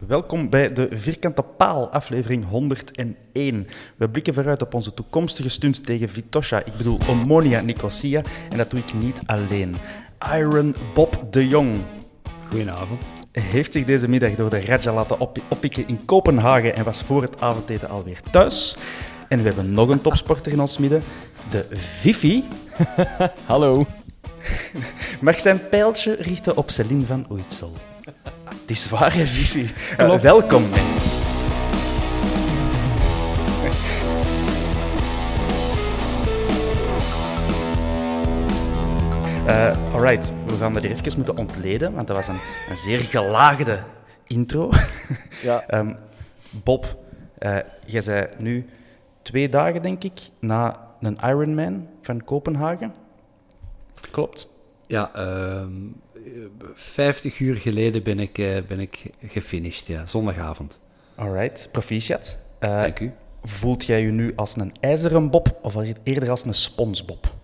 Welkom bij de Vierkante Paal, aflevering 101. We blikken vooruit op onze toekomstige stunt tegen Vitosha, ik bedoel Omonia Nicosia, en dat doe ik niet alleen. Iron Bob de Jong Goedenavond. heeft zich deze middag door de Raja laten op oppikken in Kopenhagen en was voor het avondeten alweer thuis. En we hebben nog een topsporter in ons midden, de Vivi. Hallo. mag zijn pijltje richten op Celine van Oeitsel. Het is waar, hè, Vivi. Welkom, mensen. Eh alright, we gaan er hier even moeten ontleden, want dat was een, een zeer gelaagde intro. Ja. Ehm, Bob, eh, jij zei nu twee dagen, denk ik, na een Ironman van Kopenhagen. Klopt. Ja, ehm 50 uur geleden ben ik, eh, ben ik gefinished, ja. Zondagavond. Alright, proficiat. Eh, Dank u. Voelt jij je nu als een ijzeren bob of eerder als een sponsbob?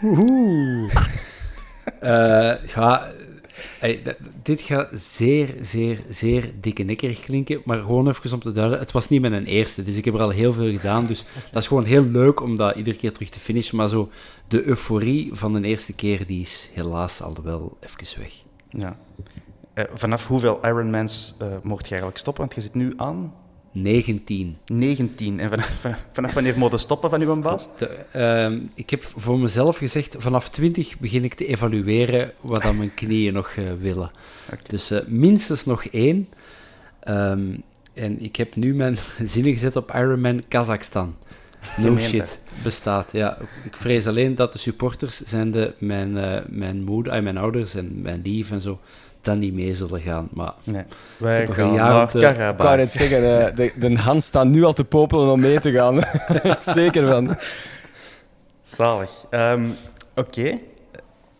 Eh, ja, dit gaat zeer, zeer, zeer dikke nikkerig klinken, maar gewoon even om te duiden, het was niet mijn eerste, dus ik heb er al heel veel gedaan, dus dat is gewoon heel leuk om dat iedere keer terug te finishen, maar zo de euforie van de eerste keer, die is helaas al wel even weg. Ja. Eh, vanaf hoeveel Ironmans eh mocht je eigenlijk stoppen? Want je zit nu aan 19. 19. En vanaf, vanaf, wanneer moet je stoppen van uw baas? De, ehm, ik heb voor mezelf gezegd, vanaf 20 begin ik te evalueren wat aan mijn knieën nog eh, willen. Dus eh, minstens nog één. Ehm, en ik heb nu mijn zinnen gezet op Ironman Kazachstan. No shit, bestaat. Ja, ik vrees alleen dat de supporters, zijn de, mijn, eh, mijn moeder, mijn ouders en mijn lief en zo, dan niet mee zullen gaan. Maar Nee. Wij gaan jaar naar de- Ik wou Karabach. net zeggen, eh, de, de Hans staat nu al te popelen om mee te gaan. Zeker van. Zalig. Ehm, Oké.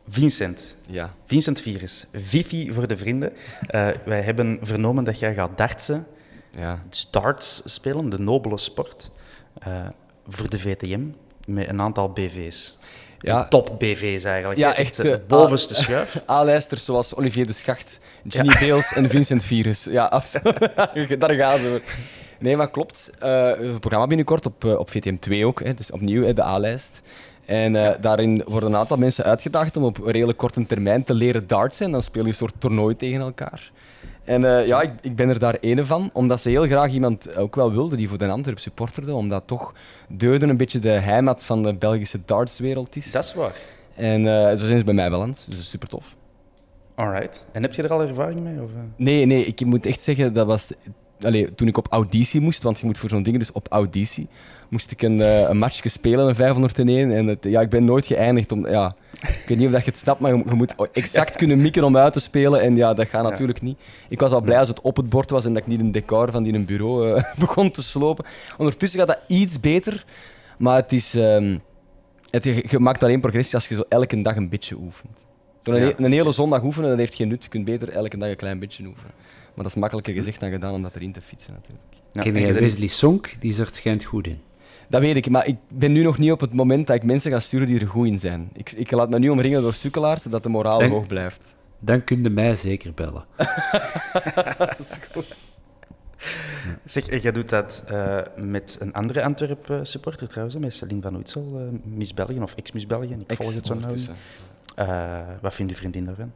Vincent. Ja. Vincent Virus. Vivi voor de vrienden. Eh, wij hebben vernomen dat jij gaat dartsen. ja. Darts spelen, de nobele sport. eh, voor de VTM. Met een aantal BV's. Ja. Top BV's eigenlijk. Ja, echt, de eh, bovenste schuif. A-lijsters zoals Olivier de Schacht, Ginny Beels en Vincent Virus. Ja, absoluut. Daar gaan ze. Nee, maar klopt. Eh, het programma binnenkort op, eh, op VTM 2 ook. Hè, dus opnieuw hè, de A-lijst. En eh, daarin worden een aantal mensen uitgedaagd om op redelijk korte termijn te leren dartsen. En dan speel je een soort toernooi tegen elkaar. En eh, ja, ik, ik ben er daar ene van, omdat ze heel graag iemand ook wel wilde die voor de Antwerp supporterde, omdat toch Deuden een beetje de heimat van de Belgische dartswereld is. Dat is waar. En eh, zo zijn ze bij mij beland, dus dat is super tof. Alright. En heb je er al ervaring mee? Of? Nee, nee, ik moet echt zeggen, dat was... Allee, toen ik op auditie moest, want je moet voor zo'n ding dus op auditie, moest ik een, eh, een matchje spelen, een 501. En het, ja, ik ben nooit geëindigd. Om, ja, ik weet niet of dat je het snapt, maar je, je moet exact kunnen mikken om uit te spelen. En ja, dat gaat natuurlijk niet. Ik was al blij als het op het bord was en dat ik niet een decor van die een bureau eh, begon te slopen. Ondertussen gaat dat iets beter, maar het is... ehm, het, je, maakt alleen progressie als je zo elke dag een beetje oefent. Een, Ja. een hele zondag oefenen, dat heeft geen nut. Je kunt beter elke dag een klein beetje oefenen. Maar dat is makkelijker gezegd dan gedaan om dat erin te fietsen natuurlijk. Ja, Ken en jij Wesley Sonk? Die is er schijnt goed in. Dat weet ik, maar ik ben nu nog niet op het moment dat ik mensen ga sturen die er goed in zijn. Ik, ik laat me nu omringen door sukkelaars, zodat de moraal hoog blijft. Dan kun je mij zeker bellen. Zeg, en jij doet dat eh, met een andere Antwerp-supporter trouwens, hè, met Celine van Oetsel, eh, Miss België of ex-Miss België. Ik volg het zo nauw. Eh, wat vindt uw vriendin daarvan?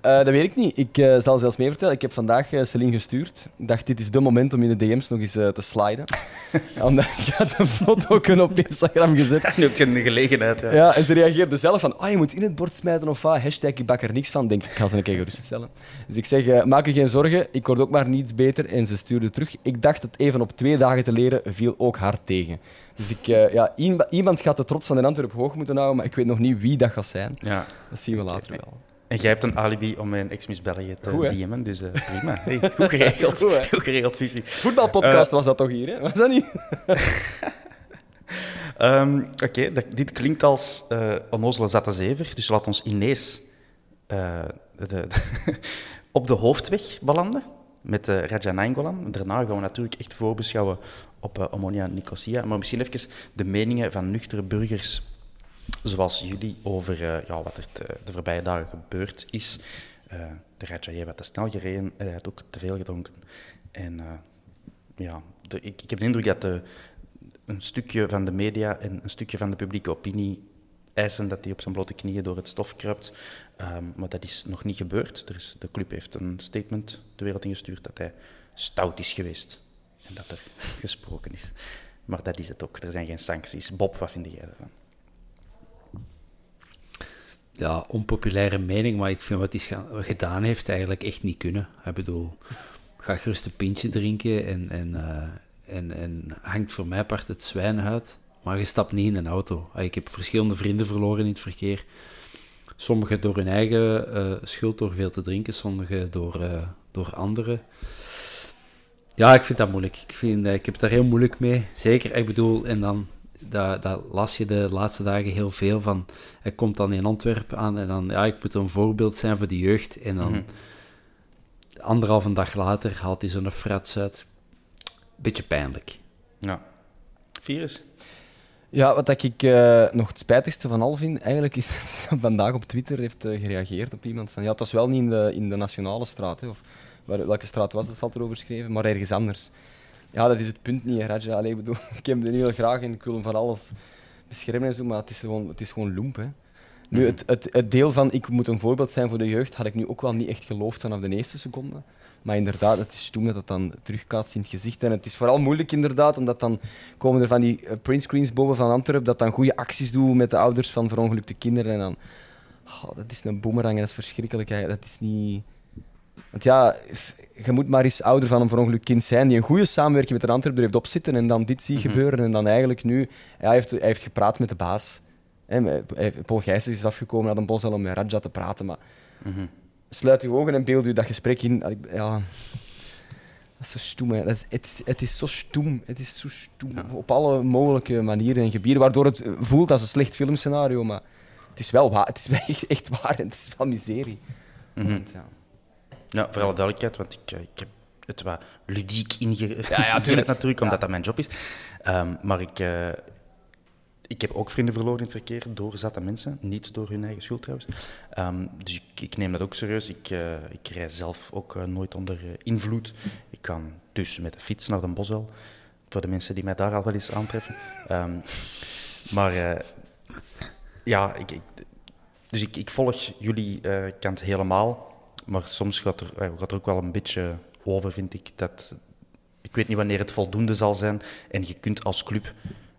Eh, dat weet ik niet. Ik eh, zal zelfs mee vertellen. Ik heb vandaag Celine gestuurd. Ik dacht, dit is de moment om in de DM's nog eens te sliden. Omdat ik had een foto kunnen op Instagram gezet. Nu heb je een gelegenheid. Ja. Ja, en ze reageerde zelf van, oh, je moet in het bord smijten of wat. Hashtag, ik bak er niks van. Denk, ik ga ze een keer geruststellen. Dus ik zeg, maak je geen zorgen, ik word ook maar niets beter. En ze stuurde terug. Ik dacht het even op twee dagen te leren, viel ook hard tegen. Dus ik, eh, ja, iemand- gaat de trots van de Antwerp hoog moeten houden, maar ik weet nog niet wie dat gaat zijn. Ja. Dat zien we later wel. En jij hebt een alibi om mijn ex-Miss België te Goed? DM'en, dus eh, prima. Hey, goed geregeld. Goed, geregeld, Fifi. Voetbalpodcast was dat toch hier, hè? Was dat niet? Ehm, Oké, dit klinkt als eh onnozele zatte zever, dus laat ons ineens eh, de, de- op de hoofdweg belanden met uh, Raja Nainggolan. Daarna gaan we natuurlijk echt voorbeschouwen op eh, Omonia Nicosia, maar misschien even de meningen van nuchtere burgers zoals jullie over eh, ja, wat er de voorbije dagen gebeurd is. De Raja heeft wat te snel gereden, hij had ook te veel gedronken. En ja, ik, ik heb de indruk dat de, een stukje van de media en een stukje van de publieke opinie eisen dat hij op zijn blote knieën door het stof kruipt. Ehm, maar dat is nog niet gebeurd. Er is, de club heeft een statement de wereld ingestuurd dat hij stout is geweest. En dat er gesproken is. Maar dat is het ook. Er zijn geen sancties. Bob, wat vind jij ervan? Ja, onpopulaire mening, maar ik vind wat hij gedaan heeft eigenlijk echt niet kunnen. Ik bedoel, ga gerust een pintje drinken en, en, eh, en, en hangt voor mij part het zwijn uit. Maar je stapt niet in een auto. Ik heb verschillende vrienden verloren in het verkeer. Sommigen door hun eigen eh, schuld, door veel te drinken. Sommigen door, eh, door anderen. Ja, ik vind dat moeilijk. Ik, vind, ik heb daar heel moeilijk mee. Zeker, ik bedoel, en dan dat, dat las je de laatste dagen heel veel van. Hij komt dan in Antwerpen aan en dan, ja, ik moet een voorbeeld zijn voor de jeugd. En dan, Mhm. anderhalve dag later, haalt hij zo'n frats uit. Beetje pijnlijk. Ja. Virus? Ja, wat dat ik eh, nog het spijtigste van al vind, eigenlijk is dat hij vandaag op Twitter heeft eh, gereageerd op iemand van ja, het was wel niet in de, in de nationale straat, hè, of waar, welke straat was dat, zat erover geschreven, maar ergens anders. Ja, dat is het punt niet, Raja. Allee, ik bedoel, ik heb hem heel graag en ik wil hem van alles beschermen en zo, maar het is gewoon, het is gewoon loemp, hè. Nu, het, het, het deel van ik moet een voorbeeld zijn voor de jeugd, had ik nu ook wel niet echt geloofd vanaf de eerste seconde. Maar inderdaad, het is stoem dat het dan terugkaatst in het gezicht. En het is vooral moeilijk inderdaad, omdat dan komen er van die eh, printscreens boven van Antwerpen, dat dan goede acties doen met de ouders van verongelukte kinderen. En dan, oh, dat is een boemerang en dat is verschrikkelijk. hè. Dat is niet... Want ja, je moet maar eens ouder van een verongelukt kind zijn die een goede samenwerking met een Antwerpen er heeft opzitten en dan dit ziet gebeuren. En dan eigenlijk nu... ja, hij, heeft, hij heeft gepraat met de baas. Hè, Paul Gijsens is afgekomen naar een bos om met Raja te praten, maar sluit je ogen en beeld je dat gesprek in. Ja, dat is zo stoem. Hè. Dat is, het, is, het is zo stoem. Het is zo stoem. Op alle mogelijke manieren en gebieden, waardoor het voelt als een slecht filmscenario, maar het is wel waar. Het is wel echt, echt waar en het is wel miserie. Want, ja. Ja, voor alle duidelijkheid, want ik, eh, ik heb het wat ludiek inge- ingezet natuurlijk, omdat dat mijn job is. Ehm, maar ik, eh, ik heb ook vrienden verloren in het verkeer door zatte mensen, niet door hun eigen schuld trouwens. Ehm, dus ik, ik neem dat ook serieus. Ik, eh ik rij zelf ook eh, nooit onder eh, invloed. Ik kan dus met de fiets naar de Bosel, voor de mensen die mij daar al wel eens aantreffen. Ehm, maar ja, ik, ik, dus ik, ik volg jullie kant helemaal. Maar soms gaat er, gaat er ook wel een beetje over, vind ik. Dat, ik weet niet wanneer het voldoende zal zijn. En je kunt als club...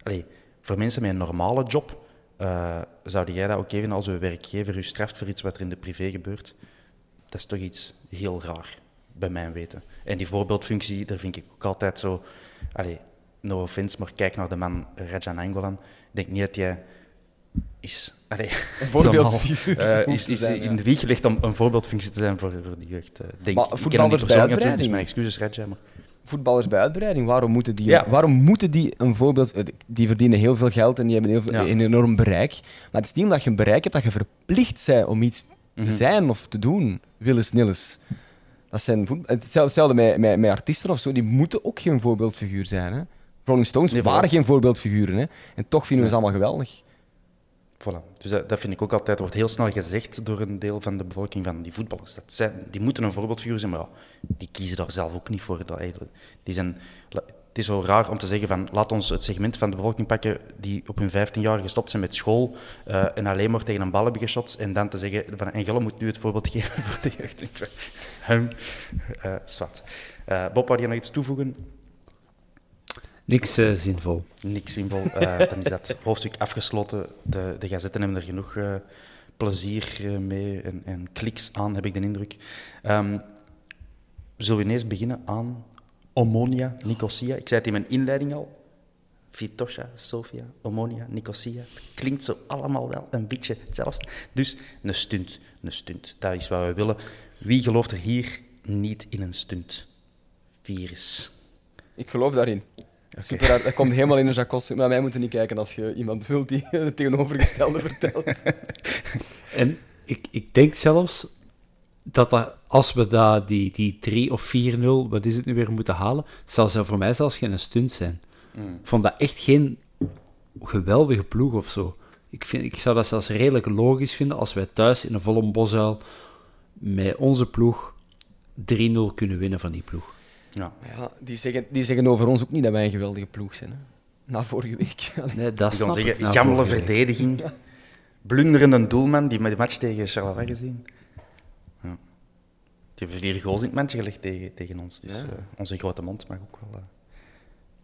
Allee, voor mensen met een normale job, eh zou jij dat ook even als een werkgever u straft voor iets wat er in de privé gebeurt? Dat is toch iets heel raar, bij mijn weten. En die voorbeeldfunctie, daar vind ik ook altijd zo... Allee, no offense, maar kijk naar de man Rajan Angolan. Ik denk niet dat jij is... Allee, voorbeeldfiguur normaal, eh, is, is zijn, ja. in de wieg gelegd om een voorbeeldfunctie te zijn voor, voor de jeugd. eh, denk, Maar ik ken niet bij persoonlijk natuurlijk, dus mijn excuses, Raja. Maar... Voetballers bij uitbreiding, waarom moeten die, Ja. waarom moeten die een voorbeeld... eh, Die verdienen heel veel geld en die hebben heel veel, Ja. een enorm bereik. Maar het is niet omdat je een bereik hebt dat je verplicht bent om iets te zijn of te doen. Willis Nilles. Dat zijn hetzelfde met, met, met artiesten of zo. Die moeten ook geen voorbeeldfiguur zijn. Hè? Rolling Stones Nee, waren geen voorbeeldfiguren. Hè? En toch vinden we ze allemaal geweldig. Voilà. Dus dat, dat vind ik ook altijd, wordt heel snel gezegd door een deel van de bevolking van die voetballers. Dat zijn, die moeten een voorbeeldfiguur zijn, maar ja, die kiezen daar zelf ook niet voor. Dat, die zijn, het is zo raar om te zeggen van, laat ons het segment van de bevolking pakken die op hun 15 jaar gestopt zijn met school eh, en alleen maar tegen een bal hebben geschot en dan te zeggen van, en Gelle moet nu het voorbeeld geven voor de jeugd. Hem, eh, zwart. Eh, Bob, wou je nog iets toevoegen? Niks eh, zinvol. Niks zinvol. Eh, dan is dat hoofdstuk afgesloten. De, de gazetten hebben er genoeg eh, plezier mee en, en kliks aan, heb ik de indruk. Ehm, zullen we ineens beginnen aan Omonia, Nicosia? Ik zei het in mijn inleiding al. Vitosha, Sofia, Omonia, Nicosia. Het klinkt zo allemaal wel een beetje hetzelfde. Dus een stunt, een stunt. Dat is wat we willen. Wie gelooft er hier niet in een stunt? Virus. Ik geloof daarin. Super, dat- dat komt helemaal in een jacos. Maar mij moeten niet kijken als je iemand wilt die het tegenovergestelde vertelt. En ik, ik denk zelfs dat, dat als we dat, die, die 3 of 4-0, wat is het nu weer, moeten halen, ze voor mij zelfs geen stunt zijn. Ik vond dat echt geen geweldige ploeg of zo. Ik, vind, ik zou dat zelfs redelijk logisch vinden als wij thuis in een volle bosuil met onze ploeg 3-0 kunnen winnen van die ploeg. Ja. Ja, die, zeggen, die zeggen over ons ook niet dat wij een geweldige ploeg zijn. Hè? Na vorige week. Allee. Nee, dat zeggen, gammele verdediging. Blunderende doelman, die met de match tegen Charleroi gezien. Ja. Die hebben vier goals in het mandje gelegd tegen, tegen ons. Dus Ja. eh, onze grote mond mag ook wel, eh,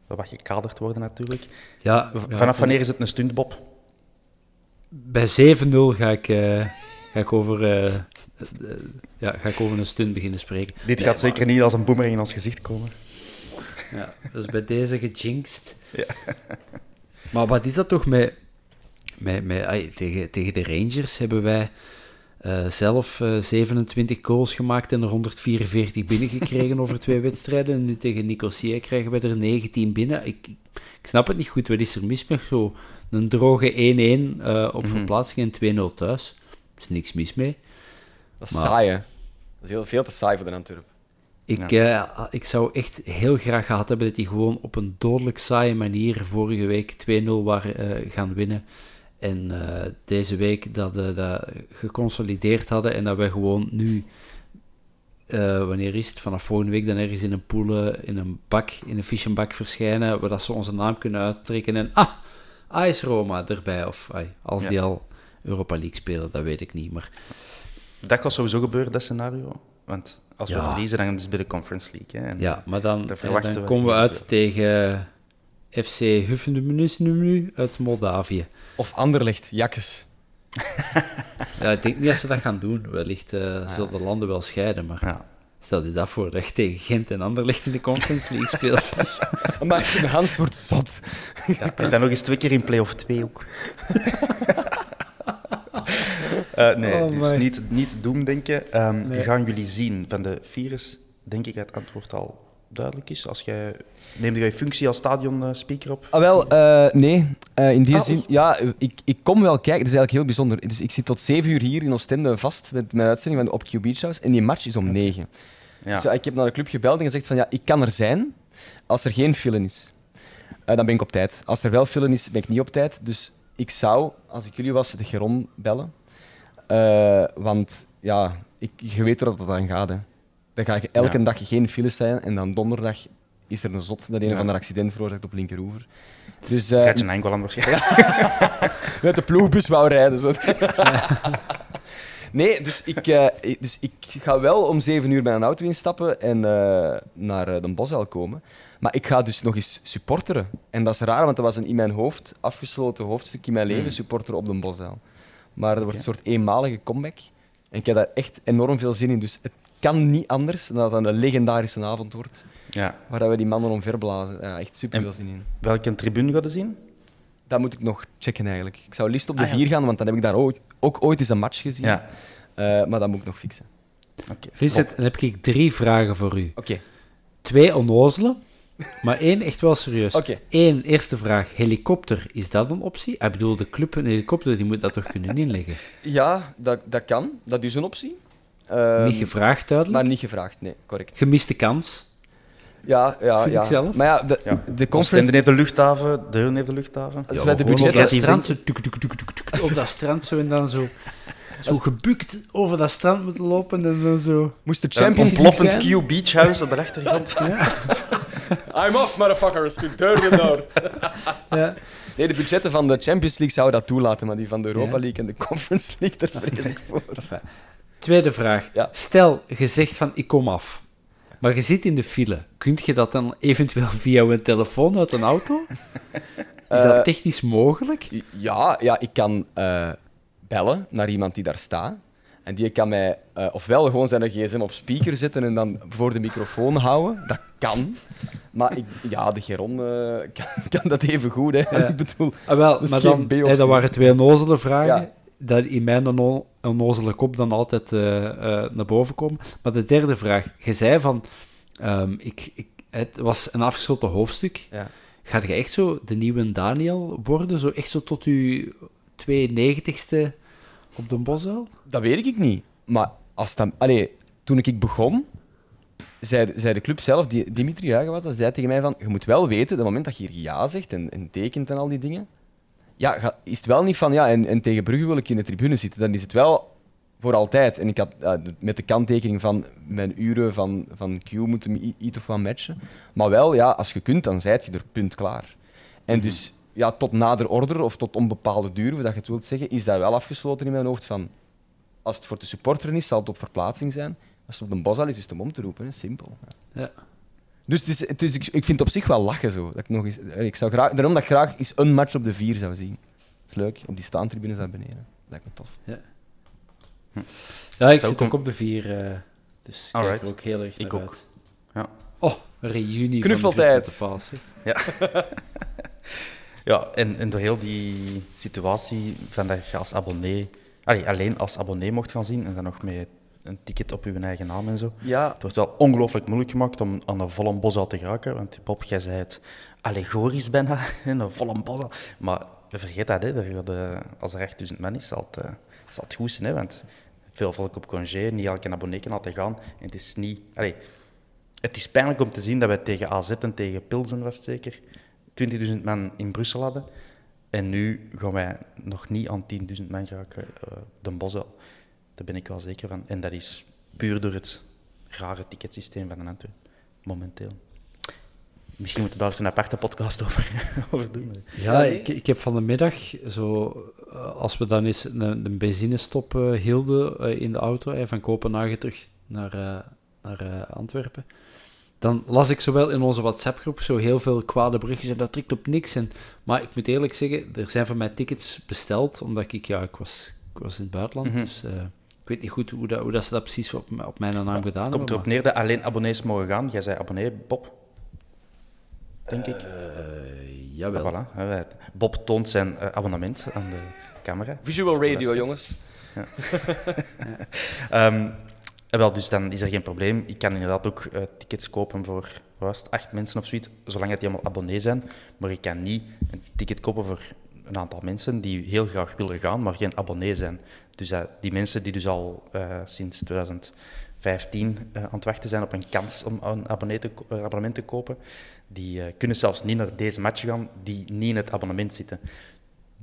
wel wat gekaderd worden natuurlijk. Ja, Vanaf wanneer is het een stunt, Bob? Bij 7-0 ga ik, eh, ga, ik over, ja, ga ik over een stunt beginnen spreken. Dit Nee, gaat zeker niet als een boemerang in ons gezicht komen. Ja, dus bij deze gejinxed. Maar wat is dat toch met... met, met tegen, tegen de Rangers hebben wij eh, zelf eh, 27 goals gemaakt en er 144 binnengekregen over twee wedstrijden. En nu tegen Nicosia krijgen we er 19 binnen. Ik, ik snap het niet goed. Wat is er mis met zo een droge 1-1 eh, op verplaatsing en 2-0 thuis? Er is niks mis mee. Dat is Maar- saai, hè. Dat is heel, veel te saai voor de Antwerpen. Ik, eh, ik zou echt heel graag gehad hebben dat die gewoon op een dodelijk saaie manier vorige week 2-0 waren eh, gaan winnen. En eh, deze week dat we dat geconsolideerd hadden en dat we gewoon nu, eh, wanneer is het, vanaf volgende week dan ergens in een pool, eh, in een bak, in een fischenbak verschijnen, waar dat ze onze naam kunnen uittrekken en ah, AS Roma erbij. Of ai, als Ja. die al Europa League spelen, dat weet ik niet. Maar Dat gaat sowieso gebeuren, dat scenario. Want als we Ja. verliezen, dan is het bij de Conference League. Hè. En Ja, maar dan, eh, dan we komen we uit veel. tegen FC Huffendemünus uit Moldavië. Of Anderlecht, Jakkes. Ja, ik denk niet dat ze dat gaan doen. Wellicht eh, zullen de landen wel scheiden, maar Ja. stel je dat voor dat je tegen Gent en Anderlecht in de Conference League speelt. Maar Hans wordt zot. Ja, en dan nog eens twee keer in play-off 2 ook. Eh, nee, Oh, dus niet, niet doemdenken. Ehm Nee. Gaan jullie zien van de virus, denk ik dat het antwoord al duidelijk is. Als jij, neem jij je functie als stadionspeaker op? Ah, wel, eh, nee. Eh, in die Ah, zin, ja, ik, ik kom wel kijken. Het is eigenlijk heel bijzonder. Dus ik zit tot 7 uur hier in Oostende vast met mijn uitzending van op Q Beach House. En die match is om 9. Ja. Dus ik heb naar de club gebeld en gezegd van ja, ik kan er zijn als er geen file is. Eh, dan ben ik op tijd. Als er wel file is, ben ik niet op tijd. Dus ik zou, als ik jullie was, de Geron bellen. Eh, want ja, ik, je weet waar dat dan gaat. Hè. Dan ga je elke Ja. dag geen file zijn en dan donderdag is er een zot dat een Ja. of ander accident veroorzaakt op linkeroever. Dus eh, Gretchen Engeland waarschijnlijk. met de ploegbus wou rijden. Zo. nee, dus ik, eh, ik- dus ik ga wel om zeven uur bij een auto instappen en eh, naar eh, de Bosuil komen. Maar ik ga dus nog eens supporteren. En dat is raar, want dat was een in mijn hoofd afgesloten hoofdstuk in mijn leven, Hmm. supporteren op de Bosuil. Maar dat wordt een soort eenmalige comeback. En ik heb daar echt enorm veel zin in. Dus het kan niet anders dan dat het een legendarische avond wordt, Ja. waar dat we die mannen omverblazen. Ja, echt super veel zin in. Welke tribune gaat je zien? Dat moet ik nog checken eigenlijk. Ik zou liefst op de Ah, ja. vier gaan, want dan heb ik daar ooit, ook ooit eens een match gezien. Ja. Eh, maar dat moet ik nog fixen. Oké. Vincent, dan heb ik drie vragen voor u. Oké. Twee onnozelen Maar één, echt wel serieus. Oké. Eén, eerste vraag. Helikopter, is dat een optie? Ik bedoel, de club een helikopter, die moet dat toch kunnen inleggen? Ja, dat, dat kan. Dat is een optie. Ehm, niet gevraagd, duidelijk. Maar niet gevraagd, nee, correct. Gemiste kans. Ja, ja, Vind ja. ik zelf. Maar ja, de, Ja. de conference... heeft de luchthaven, Deurne heeft de luchthaven. Als wij de budgetten... dat strand, zo, tuk, tuk, tuk, tuk, tuk, op dat strand zo en dan zo, zo gebukt over dat strand moeten lopen en dan zo... Moest de Een Champions League ontploffend? Q Beach House op de achtergrond. I'm off, motherfuckers, to Durban Noord. Ja. Nee, de budgetten van de Champions League zouden dat toelaten, maar die van de Europa Ja. League en de Conference League, daar vrees ik voor. Tweede vraag. Ja. Stel, je zegt van, ik kom af. Maar je zit in de file. Kunt je dat dan eventueel via een telefoon uit een auto? Is Eh, dat technisch mogelijk? Ja, ja ik kan eh, bellen naar iemand die daar staat. En die kan mij eh, ofwel gewoon zijn gsm op speaker zetten en dan voor de microfoon houden. Dat kan. Maar ik, ja, de Geron eh, kan, kan dat even goed. Hè. Ja. Ik bedoel, Ah, wel, maar dan, dat waren twee onnozele vragen. Ja. Dat in mijn onnozele kop dan altijd eh, naar boven komen. Maar de derde vraag. Je zei van... ehm, ik, ik, het was een afgesloten hoofdstuk. Ja. Gaat je echt zo de nieuwe Daniel worden? Zo echt zo tot je 92ste op de Bosel? dat weet ik niet. Maar als dat, allee, toen ik begon, zei, zei de club zelf, die, Dimitri Huigen was dat, zei tegen mij van, je moet wel weten, het moment dat je hier ja zegt en, en tekent en al die dingen, ja, is het wel niet van, ja, en, en tegen Brugge wil ik in de tribune zitten. Dan is het wel voor altijd. En ik had eh, met de kanttekening van mijn uren van, van Q moeten iets of wat matchen. Maar wel, ja, als je kunt, dan zijt je er punt klaar. En dus, ja, tot nader order of tot onbepaalde duur, hoe dat je het wilt zeggen, is dat wel afgesloten in mijn hoofd van, als het voor de supporter is, zal het op verplaatsing zijn. Als het op de bosal is, is het om om te roepen. Hè. Simpel. Ja. Dus, het is, het is, ik, ik vind het op zich wel lachen zo. Dat ik nog eens, eh, ik zou graag, daarom dat ik graag eens een match op de vier zou zien. Dat is leuk, op die staantribunes daar beneden. Lijkt me tof. Ja, ik Zou zit ik ook op de vier. eh, dus ik kijk Alright. er ook heel erg Ik naar ook. uit. Ja. Oh, reunie Knuffeltijd. van de. Ja. ja, en, en door heel die situatie van dat je als abonnee, allee, alleen als abonnee mocht gaan zien en dan nog met een ticket op je eigen naam en zo. Ja, Het wordt wel ongelooflijk moeilijk gemaakt om aan de volle bos uit te geraken. Want Bob, jij zei het allegorisch bijna, in een volle bos. Maar vergeet dat, hè. Er eh, als er 8000 man is, zal het, eh, zal het goed zijn. Hè, want veel volk op congé, niet elke abonnee kan altijd gaan. En het is niet... Allee, het is pijnlijk om te zien dat wij tegen AZ en tegen Pilsen, was het zeker, 20.000 man in Brussel hadden. En nu gaan wij nog niet aan 10.000 man geraken, eh de Bosel. Daar ben ik wel zeker van. En dat is puur door het rare ticketsysteem van de Antwerpen, momenteel. Misschien moeten we daar eens een aparte podcast over, over doen. Ja, ik, ik heb van de middag, zo, eh, als we dan eens een, een benzinestop eh, hielden eh, in de auto, van Kopenhagen terug naar, eh, naar eh, Antwerpen, dan las ik zowel in onze WhatsApp-groep zo heel veel kwade berichtjes en dat trekt op niks. En, maar ik moet eerlijk zeggen, er zijn van mij tickets besteld, omdat ik, ja, ik was, ik was in het buitenland, dus eh, ik weet niet goed hoe, dat, hoe dat ze dat precies op, op mijn naam gedaan Komt hebben. erop neer dat alleen abonnees mogen gaan. Jij zei abonnee, Bob. Denk ik. Eh, Ja, jawel. voilà. Bob toont zijn eh, abonnement aan de camera. visual radio, jongens. Ehm, en wel, dus dan is er geen probleem. Ik kan inderdaad ook eh, tickets kopen voor was acht mensen of zoiets, zolang het die allemaal abonnee zijn. Maar ik kan niet een ticket kopen voor een aantal mensen die heel graag willen gaan, maar geen abonnee zijn. Dus eh, die mensen die dus al eh, sinds 2015 eh, aan het wachten zijn op een kans om een, een abonnement te kopen, die eh, kunnen zelfs niet naar deze match gaan, die niet in het abonnement zitten.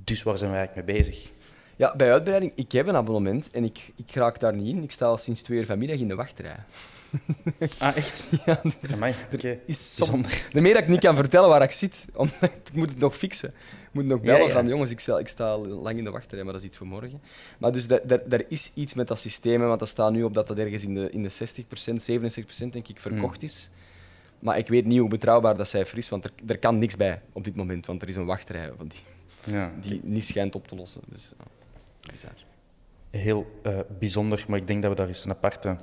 Dus waar zijn we eigenlijk mee bezig? Ja, bij uitbreiding, ik heb een abonnement en ik, ik raak daar niet in. Ik sta al sinds twee uur vanmiddag in de wachtrij. Ah, echt? Ja, Amai, oké. is Bijzonder. De meer dat ik niet kan vertellen waar ik zit, omdat ik moet het nog fixen. Ik moet nog bellen Ja, ja. van, jongens, ik sta, ik sta al lang in de wachtrij, maar dat is iets voor morgen. Maar dus daar- is iets met dat systeem, want dat staat nu op dat dat ergens in de, in de 60%, 67% denk ik verkocht is. Maar ik weet niet hoe betrouwbaar dat cijfer is, want er, er kan niks bij op dit moment, want er is een wachtrij van die, Ja, die niet schijnt op te lossen. Dus, ja, bizar. heel eh, bijzonder, maar ik denk dat we daar eens een aparte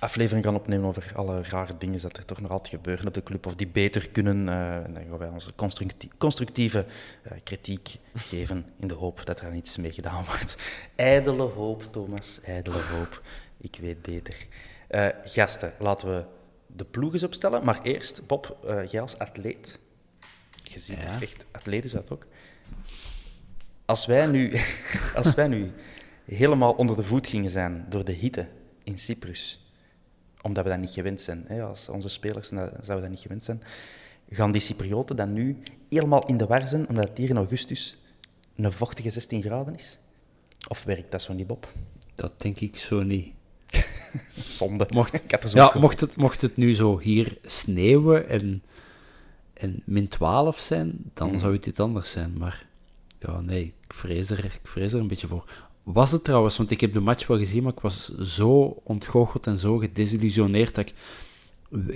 aflevering gaan opnemen over alle rare dingen dat er toch nog altijd gebeuren op de club, of die beter kunnen. eh, en dan gaan wij onze constructie- constructieve eh, kritiek geven in de hoop dat er aan iets mee gedaan wordt. Ijdele hoop, Thomas, ijdele hoop. Ik weet beter. Eh, gasten, laten we de ploeg eens opstellen. Maar eerst, Bob, eh, jij als atleet. Je ziet Ja. er echt atletisch uit ook. Als wij, nu, als wij nu helemaal onder de voet gingen zijn door de hitte in Cyprus, omdat we dat niet gewend zijn, hè, als onze spelers zouden we dat niet gewend zijn, gaan die Cyprioten dan nu helemaal in de war zijn, omdat het hier in augustus een vochtige 16 graden is? Of werkt dat zo niet, Bob? Dat denk ik zo niet. Zonde. Mocht- ik had zo Ja, mocht het, mocht het nu zo hier sneeuwen en, en min 12 zijn, dan Mhm. zou het iets anders zijn. Maar ja, nee, ik vrees, er, ik vrees er een beetje voor. Was het trouwens, want ik heb de match wel gezien, maar ik was zo ontgoocheld en zo gedesillusioneerd dat ik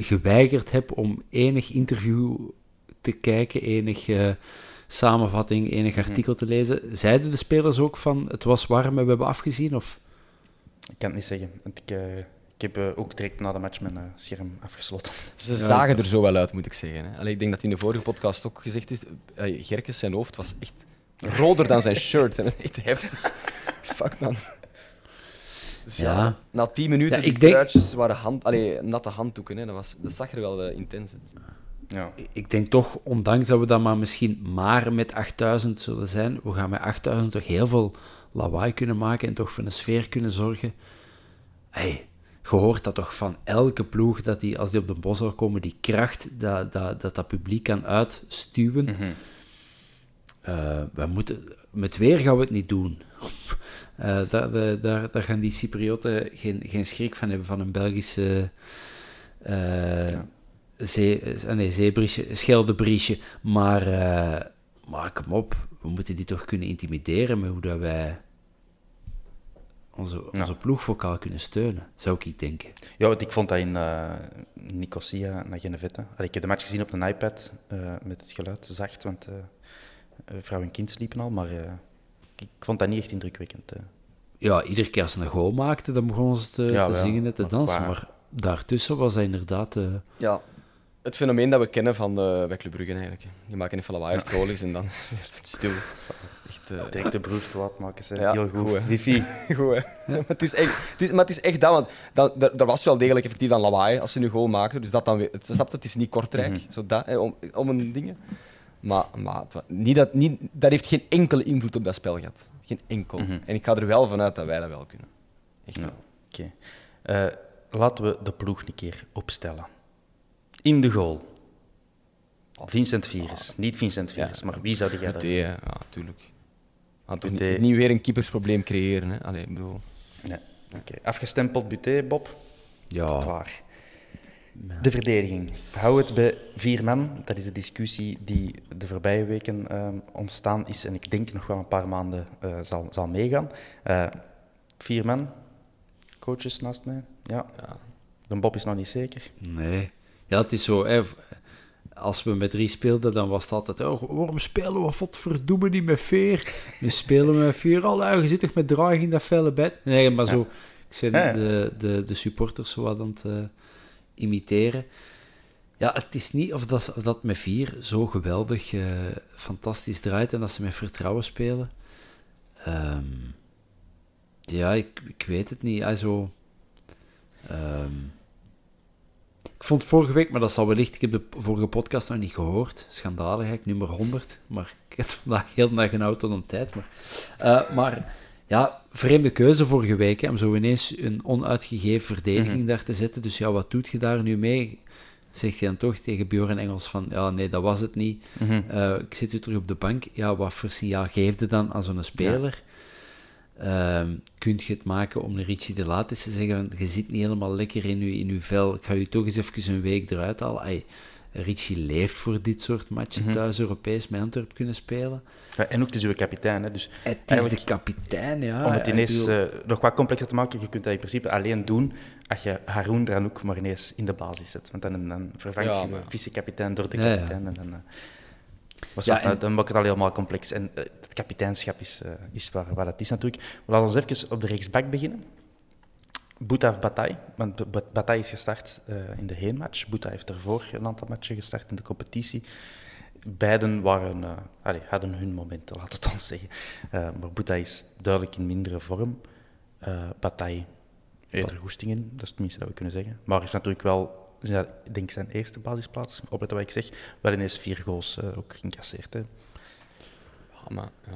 geweigerd heb om enig interview te kijken, enige samenvatting, enig Mhm. artikel te lezen. Zeiden de spelers ook van het was warm en we hebben afgezien? Of? Ik kan het niet zeggen. want Ik, eh, ik heb eh, ook direct na de match mijn eh, scherm afgesloten. Ze Ja, zagen er zo wel uit, moet ik zeggen. Hè. Allee, ik denk dat in de vorige podcast ook gezegd is, uh, Gerkes zijn hoofd was echt roder dan zijn shirt. En dat is echt heftig. Fuck, man. Dus ja, Ja. na tien minuten, Ja, die ik denk- waren hand, allee, natte handdoeken. Hè. Dat, was, dat zag er wel eh, intens uit. Ja. ik denk toch, ondanks dat we dan maar misschien maar met 8000 zullen zijn, we gaan met 8000 toch heel veel lawaai kunnen maken en toch voor een sfeer kunnen zorgen. Hey, je hoort dat toch van elke ploeg, dat die, als die op de bos zou komen, die kracht dat dat, dat, dat publiek kan uitstuwen. Eh, we moeten, met weer gaan we het niet doen. Eh, daar, daar, daar, daar gaan die Cyprioten geen, geen schrik van hebben, van een Belgische... zee, eh, nee, zeebriesje, scheldebriesje. Maar, maar kom op, we moeten die toch kunnen intimideren met hoe dat wij onze, onze kunnen steunen, zou ik denken. ja, want ik vond dat in Nicosia naar Genevette. Allee, Ik heb de match gezien op een iPad met het geluid zacht, want vrouw en kind sliepen al. Maar eh, ik, ik vond dat niet echt indrukwekkend. eh. Ja, iedere keer als ze een goal maakte, dan begonnen ze te, Ja, te wel. zingen en te dansen. Maar daartussen was dat inderdaad... eh, Ja. Het fenomeen dat we kennen van de, bij Club Brugge eigenlijk. Je maakt even lawaai als het goal is en dan is het stil. Echt, eh, Direct de broer te laat maken. Ze. Ja, Heel goed. goed. Goed, hè? Maar, het is echt, het is, maar het is echt dat, want dat, er, was wel degelijk effectief dan lawaai als ze nu goal maakten. Dus dat dan weer, het, snap je, het is niet Kortrijk, zo dat, hè, om, om een ding. Maar, maar niet dat, niet, dat heeft geen enkele invloed op dat spel gehad. Geen enkel. En ik ga er wel vanuit dat wij dat wel kunnen. Echt Ja, wel. Oké. Eh, laten we de ploeg een keer opstellen. In de goal. Vincent Virus. Niet Vincent Virus, maar wie zou jij Goed, dat hè, ja, tuurlijk. Gaan toch Buté. niet, niet weer een keepersprobleem creëren. Hè? Allee, ik bedoel. Nee. Oké. Afgestempeld Buté, Bob. ja, Klaar. De verdediging. Hou het bij vier man. Dat is de discussie die de voorbije weken ehm, ontstaan is en ik denk nog wel een paar maanden eh, zal, zal meegaan. Eh, vier man. Coaches naast mij. Ja. Ja. De Bob is nog niet zeker. nee. Ja, het is zo... Hè, als we met drie speelden, dan was het altijd... Oh, waarom spelen we godverdomme niet met veer? Nu spelen we met veer. Oh, je zit toch met draag in dat felle bed? Nee, maar zo... Ik Ja, ja. de, de, de supporters zo wat aan het eh, imiteren. Ja, het is niet of dat, of dat met vier zo geweldig, eh, fantastisch draait en dat ze met vertrouwen spelen. Ehm, ja, ik, ik weet het niet. Also, ehm, ik vond vorige week, maar dat zal wellicht, ik heb de vorige podcast nog niet gehoord. Schandalig, nummer 100. Maar ik heb vandaag heel dag een auto dan tijd. Maar, eh, maar ja, vreemde keuze vorige week, hè, om zo ineens een onuitgegeven verdediging daar te zetten. Dus ja, wat doet je daar nu mee? Zeg je dan toch tegen Björn Engels van, ja, nee, dat was het niet. Eh, ik zit u terug op de bank. Ja, wat voor signaal geef je dan aan zo'n speler? Ehm kun je het maken om een Richie de Laat eens te zeggen, van, je zit niet helemaal lekker in je, in uw vel, ik ga je toch eens even een week eruit halen. Richie leeft voor dit soort matchen thuis Europees met Antwerp kunnen spelen. Ja, en ook het is uw kapitein. Hè, dus Het is de kapitein, ja. Om het ineens eh, nog wat complexer te maken, je kunt dat in principe alleen doen als je Haroun Dranouk maar ineens in de basis zet. Want dan, dan vervangt Ja, je vice-kapitein door de kapitein. En dan, eh, was Ja, dat- en- dan maakt het al helemaal complex. En eh, het kapiteinschap is, is waar, waar het is natuurlijk. We laten ons even op de rechtsback beginnen. Boutav Bataille, want Bataille is gestart eh, in de heenmatch. Bouta heeft ervoor een aantal matchen gestart in de competitie. Beiden waren, eh, allee, hadden hun momenten, laat het ons zeggen. Eh, maar Bouta is duidelijk in mindere vorm. Eh Bataille heeft er goesting in, dat is het minste dat we kunnen zeggen. Maar heeft natuurlijk wel ja, ik denk zijn eerste basisplaats, opletten wat ik zeg, wel ineens vier goals eh, ook geïncasseerd. Hè. Ja, maar, ja.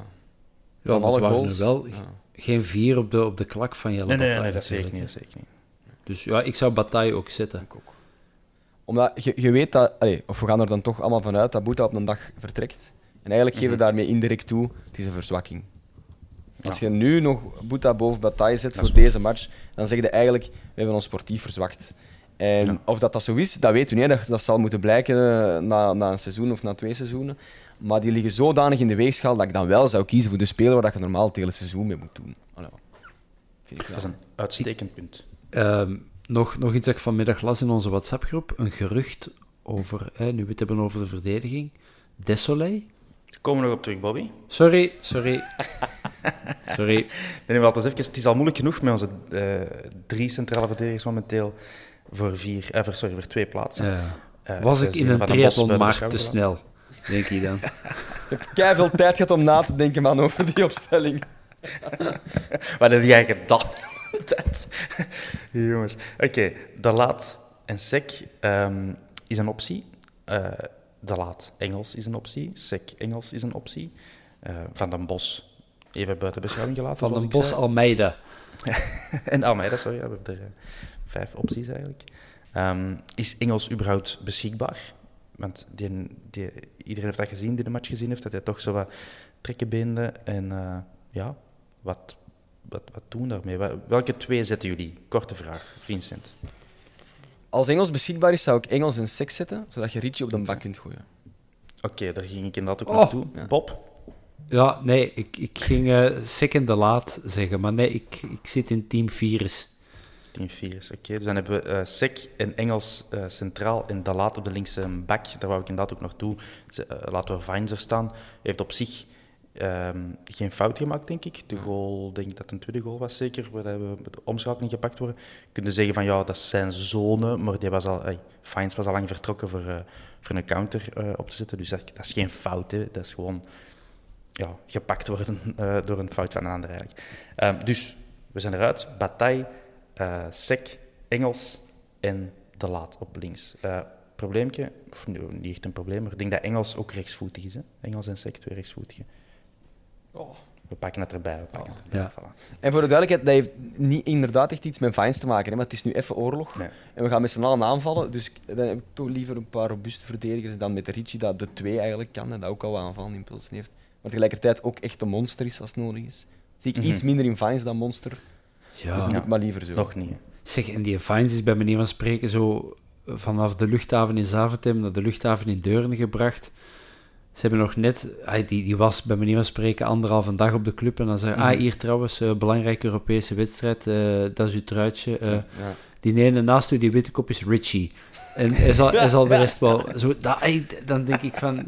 Ja, Van alle het waren goals. wel ja. Geen vier op de, op de klak van Jelle Nee, nee, dat zeker niet. Dat zeker niet. Dus ja, ik zou Bataille ook zetten. Ik ook. Omdat je, je weet dat, allee, of we gaan er dan toch allemaal vanuit dat Boeta op een dag vertrekt. En eigenlijk geven we daarmee indirect toe, het is een verzwakking. Als je nu nog Boeta boven Bataille zet Dat voor deze match, dan zeg je eigenlijk, we hebben ons sportief verzwakt. En Ja. of dat, dat zo is, dat weten we niet. Dat, dat zal moeten blijken eh, na, na een seizoen of na twee seizoenen. Maar die liggen zodanig in de weegschaal dat ik dan wel zou kiezen voor de speler waar dat je normaal het hele seizoen mee moet doen. Allee, vind ik Dat is een uitstekend punt. Ehm, nog, nog iets dat ik vanmiddag las in onze WhatsApp-groep. Een gerucht over, hè, nu we het hebben over de verdediging. Desolé? Komen we nog op terug, Bobby? Sorry, sorry. sorry. Nee, maar even, het is al moeilijk genoeg met onze eh, drie centrale verdedigers momenteel voor, vier, eh, voor, sorry, voor twee plaatsen. Eh, Eh, was ik in een Van den Bos triathlon buiten maar te snel, denk je dan. Je hebt veel tijd gehad om na te denken man, over die opstelling. Wat heb jij gedaan? tijd? Jongens. Oké, De Laat en Sek ehm, is een optie. Eh de Laat Engels is een optie. Sek Engels is een optie. Eh, Van den Bos even buiten beschouwing gelaten. Van den Bos zei. Almeida. En Almeida, sorry, we hebben er eh, vijf opties eigenlijk. Ehm, is Engels überhaupt beschikbaar? Want die, die, iedereen heeft dat gezien die de match gezien heeft, dat hij toch zo wat trekken beende. En eh, ja, wat, wat, wat doen daarmee? Wel- Welke twee zetten jullie? Korte vraag, Vincent. Als Engels beschikbaar is, zou ik Engels en seks zetten, zodat je Richie op de bak kunt gooien. Oké, daar ging ik inderdaad ook Oh. naartoe. Ja. Bob? Ja, nee, ik, ik ging eh second de laat zeggen, maar nee, ik, ik zit in team virus. Team 4 is oké. Dus dan hebben we eh Sek en Engels eh, centraal en Dalaat op de linkse bak. Daar wou ik inderdaad ook naartoe. Ze- eh, laten we Vines er staan. Hij heeft op zich ehm, geen fout gemaakt, denk ik. De goal, denk ik dat een tweede goal was zeker, waar we met de omschakeling gepakt worden. Kunnen zeggen van ja, dat zijn zone, maar die was al, ey, Vines was al lang vertrokken voor, voor een counter op te zetten. Dus dat, dat is geen fout, hè. dat is gewoon ja, gepakt worden door een fout van een ander eigenlijk. Ehm, dus we zijn eruit. Bataille, eh Sek, Engels en De Laat op links. Eh probleempje? Pff, nee, niet echt een probleem, maar ik denk dat Engels ook rechtsvoetig is. Hè? Engels en Sek, twee rechtsvoetigen. We pakken het erbij. We pakken het erbij. Ja. Voilà. En voor de duidelijkheid, dat heeft niet inderdaad echt iets met Vines te maken, hè, maar het is nu even oorlog. Nee. En we gaan met z'n allen aanvallen, dus dan heb ik toch liever een paar robuuste verdedigers dan met de Richie, dat de twee eigenlijk kan en dat ook al wat aanvallende impulsen heeft. Maar tegelijkertijd ook echt een monster is als het nodig is. Zie ik iets minder in Vines dan monster, dus Ja, doe ik maar liever zo. Nog niet. hè. zeg, en die Fines is bij manier van spreken zo vanaf de luchthaven in Zaventem naar de luchthaven in Deurne gebracht. Ze hebben nog net, die, die was bij manier van spreken anderhalve dag op de club en dan zei ah, hier trouwens, eh, belangrijke Europese wedstrijd, eh, dat is uw truitje. eh, Ja. Die ene naast u, die witte kop, is Richie. En hij zal, hij zal de rest wel... Zo, dat, dan denk ik van...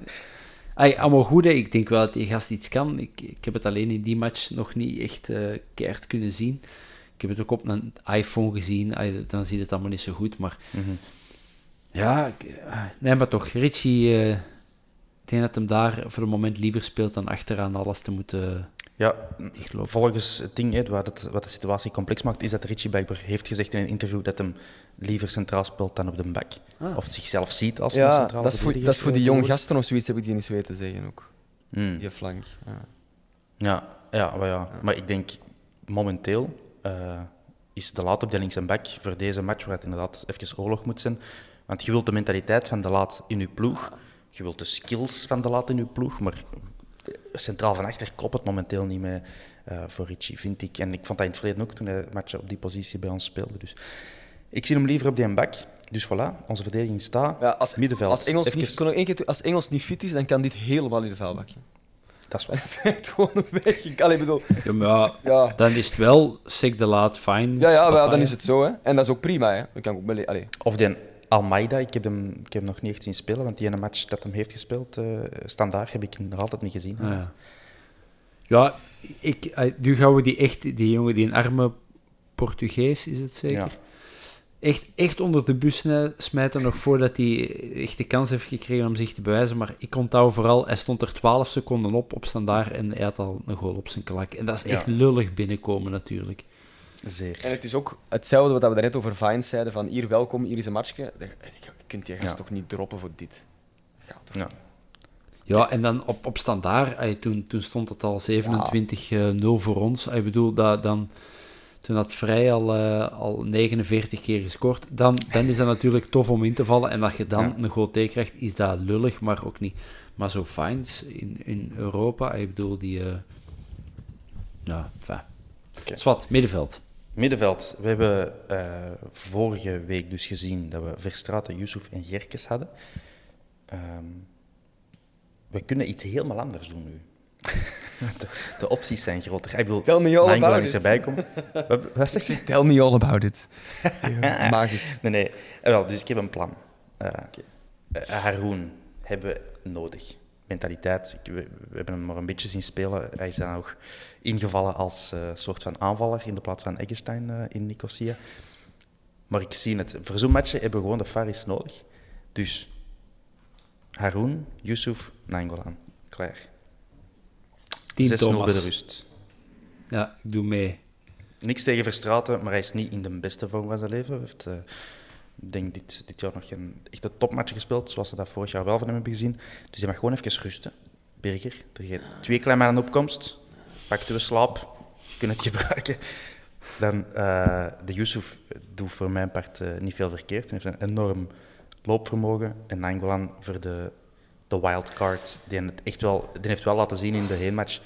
Allemaal goed, hè. ik denk wel dat die gast iets kan. Ik, ik heb het alleen in die match nog niet echt eh keihard kunnen zien. Ik heb het ook op een iPhone gezien, dan zie je het allemaal niet zo goed. Maar Mhm. ja, ah, nee, maar toch, Richie... eh, ik denk dat hem daar voor het moment liever speelt dan achteraan alles te moeten Ja, dichtlopen. volgens het ding, hè, wat, het, wat de situatie complex maakt, is dat Richie blijkbaar heeft gezegd in een interview dat hem liever centraal speelt dan op de back. Ah. Of zichzelf ziet als een Ja, centrale dat is, voor, dat is voor die eh, jonge gasten of zoiets, heb ik die eens weten zeggen ook. Hmm. Die flank. Ja. Ja, ja, maar, ja. maar ik denk momenteel eh, is de laat op de links en back voor deze match, waar het inderdaad even oorlog moet zijn. Want je wilt de mentaliteit van de laat in je ploeg, je wilt de skills van de laat in je ploeg, maar centraal van achter klopt het momenteel niet meer eh, voor Richie, vind ik. En ik vond dat in het verleden ook toen hij matchen op die positie bij ons speelde. Dus ik zie hem liever op die back. Dus voilà, onze verdediging staat. Ja, als, Middenveld. Als Engels, Even- niet, als Engels niet fit is, dan kan dit helemaal in de vuilbakje. Dat is is echt gewoon een weg. Ik, allee, bedoel, Ja, maar ja, dan is het wel Sek de Laat, Fines, Ja, ja, wel, dan is het zo. Hè. En dat is ook prima. Hè. Dan kan ik ook allee. Of die Almeida, ik heb, hem, ik heb hem nog niet echt zien spelen, want die ene match dat hem heeft gespeeld, eh standaard, heb ik hem nog altijd niet gezien. Ah, ja. Ja, ik, eh, nu gaan we die echt, die jongen, die een arme Portugees is het zeker? Ja. Echt, echt onder de bus smijten nog voordat hij echt de kans heeft gekregen om zich te bewijzen. Maar ik onthoud vooral, hij stond er 12 seconden op op standaard en hij had al een goal op zijn klak. En dat is echt Ja. lullig binnenkomen natuurlijk. Zeer. En het is ook hetzelfde wat we daarnet over Vines zeiden, van hier welkom, hier is een matchje. Je kunt die gast Ja. toch niet droppen voor dit? Gaat toch Ja. Ja, en dan op, op standaard, toen, toen stond het al 27-0 voor ons. Ik bedoel, dat, dan, toen had Vrij al, eh, al 49 keer gescoord. Dan, dan is dat natuurlijk tof om in te vallen. En dat je dan Ja. een goal tegen krijgt, is dat lullig, maar ook niet. Maar zo Fines in, in Europa, ik bedoel, die... eh ja, enfin. Oké. Zwat, middenveld. Middenveld. We hebben eh, vorige week dus gezien dat we Verstraeten, Yusuf en Gerkes hadden. Ehm, we kunnen iets helemaal anders doen nu. de, de opties zijn groter. Ik wil Tell me all about is erbij komen. Wat, wat zeg je? Tell me all about it. Magisch. Nee, nee. Eh, wel, dus ik heb een plan. Eh eh, Haroon hebben we nodig. Mentaliteit. Ik, we, we hebben hem maar een beetje zien spelen. Hij is dan ook ingevallen als eh, soort van aanvaller in de plaats van Eggestein eh, in Nicosia. Maar ik zie het. Voor zo'n matchen hebben we gewoon de Faris nodig. Dus Haroon, Yusuf, Nainggolan. Klaar. 6-0 Team bij de Thomas. rust. Ja, ik doe mee. Niks tegen Verstraeten, maar hij is niet in de beste vorm van zijn leven. Hij heeft, eh, ik denk, dit, dit jaar nog geen echte topmatch gespeeld, zoals we dat vorig jaar wel van hem hebben gezien. Dus hij mag gewoon even rusten. Berger, er zijn twee kleine mannen opkomst. Pak we slaap. Je kunt het gebruiken. Dan eh, de Yusuf doet voor mijn part eh, niet veel verkeerd. Hij heeft een enorm loopvermogen. En Nangolan voor de, de wildcard. Die, het echt wel, die heeft wel laten zien in de heenmatch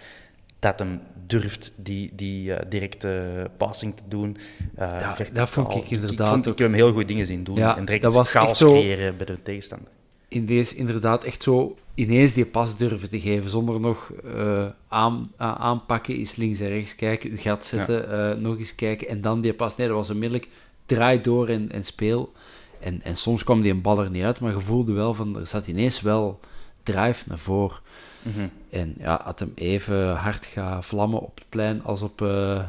dat hem durft die, die eh, directe passing te doen. Ja, verticaal. dat vond ik inderdaad Ik, vond, ik heb hem heel goede dingen zien doen. Ja, en direct dat was chaos zo- creëren bij de tegenstander. in deze inderdaad echt zo ineens die pas durven te geven, zonder nog eh, aan, aanpakken, is links en rechts kijken, uw gat zetten, nog eens kijken en dan die pas. Nee, dat was onmiddellijk draai door en, en speel. En, en soms kwam die een bal er niet uit, maar je voelde wel van, er zat ineens wel drive naar voren. Mhm. En ja, had hem even hard gaan vlammen op het plein als op... eh,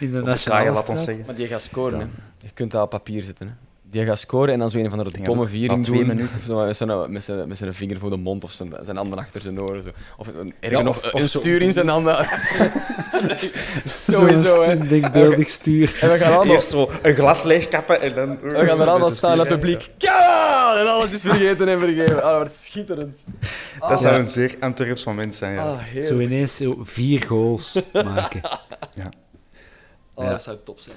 in de Op de kaaien, nationale laat ons straat. zeggen. Maar die gaat scoren, hè. Je kunt dat op papier zetten, hè. Die gaat scoren en dan zo een van de domme viering doen. minuten. Zo, met zijn- met zijn- Met zijn vinger voor de mond of zijn, zijn handen achter zijn oren. Zo. Of, een, Ja, erger nog, of- of een zo- stuur in zijn handen. Sowieso, hè. denkbeeldig stuur. En we gaan allemaal, Eerst zo een glas leegkappen en dan... we gaan er allemaal staan, het publiek. Ja! En alles is vergeten en vergeven. Ah, dat wordt schitterend. Dat zou Ja. een zeer Antwerps moment zijn, ja. Ah. Zo ineens zo vier goals maken. Oh, Ja. dat zou top zijn.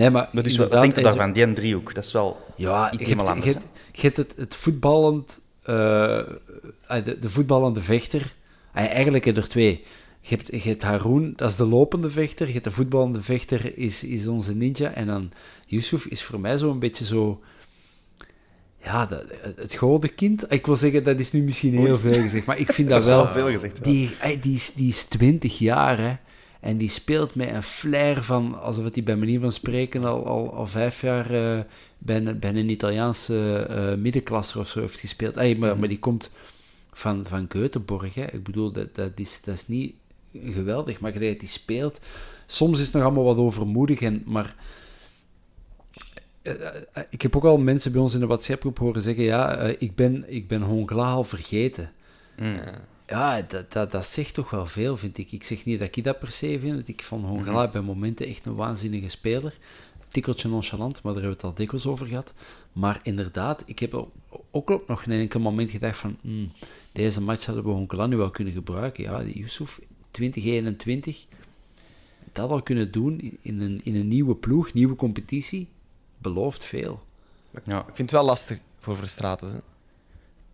Nee, maar Dat is wel, hij is- daarvan? Die driehoek, dat is wel Ja, iets helemaal anders. je hebt, het, het voetballend... eh, eh, de, de voetballende vechter. Ah, eigenlijk heb je er twee. Je hebt, je hebt Haroon, dat is de lopende vechter. Je hebt de voetballende vechter, is, is onze ninja. En dan Yusuf is voor mij zo een beetje zo... Ja, dat, het gouden kind. Ik wil zeggen, dat is nu misschien heel veel gezegd. Maar ik vind dat, wel... wel veel gezegd, ja. Die, ey, die, is, die is 20 jaar, hè. En die speelt met een flair van, alsof het die bij manier van spreken al, al, al vijf jaar eh, bij, een, bij een Italiaanse eh middenklasser of zo heeft gespeeld. Maar, maar die komt van, van Göteborg, hè. Ik bedoel, dat, dat, is, dat is niet geweldig, maar die speelt... Soms is het nog allemaal wat overmoedig, en, maar... eh, ik heb ook al mensen bij ons in de WhatsApp-groep horen zeggen, ja, ik ben, ik ben Hongla al vergeten. Mm. Ja, dat, dat, dat zegt toch wel veel, vind ik. Ik zeg niet dat ik dat per se vind. want Ik vond Hongala bij momenten echt een waanzinnige speler. Tikkeltje nonchalant, maar daar hebben we het al dikwijls over gehad. Maar inderdaad, ik heb ook- op nog een enkel moment gedacht van... hmm, deze match hadden we Hongala nu wel kunnen gebruiken. Ja, die Yusuf, 2021, dat al kunnen doen in een, in een nieuwe ploeg, nieuwe competitie, belooft veel. Ja. Ik vind het wel lastig voor Verstraten.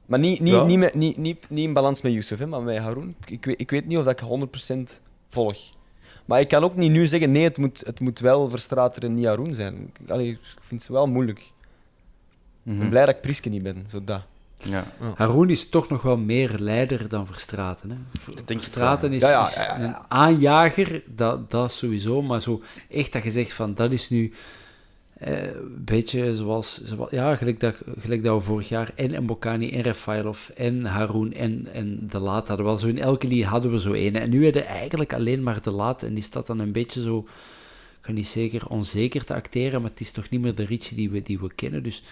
Maar niet, niet, Ja. niet, met, niet, niet, niet in balans met Youssef, hè, maar met Haroun. Ik, weet, ik weet niet of dat ik 100% volg. Maar ik kan ook niet nu zeggen, nee, het moet, het moet wel Verstraten en niet Haroun zijn. Allee, ik vind het wel moeilijk. Ik Mhm. ben blij dat ik Priske niet ben, zo dat. Ja. Haroun is toch nog wel meer leider dan Verstraten. Hè? Verstraten is, Ja, ja, is ja, ja, ja. een aanjager, dat, dat sowieso. Maar zo echt dat je zegt van dat is nu eh, een beetje zoals, zoals ja, gelijk dat, gelijk dat we vorig jaar en Mbokani en Rafailov en Haroun en, en De Laat hadden. Wel zo in elke linie hadden we zo één. En nu hebben we eigenlijk alleen maar De Laat. En die staat dan een beetje zo, ik ga niet zeker onzeker te acteren, maar het is toch niet meer de Richie die we, die we kennen. Dus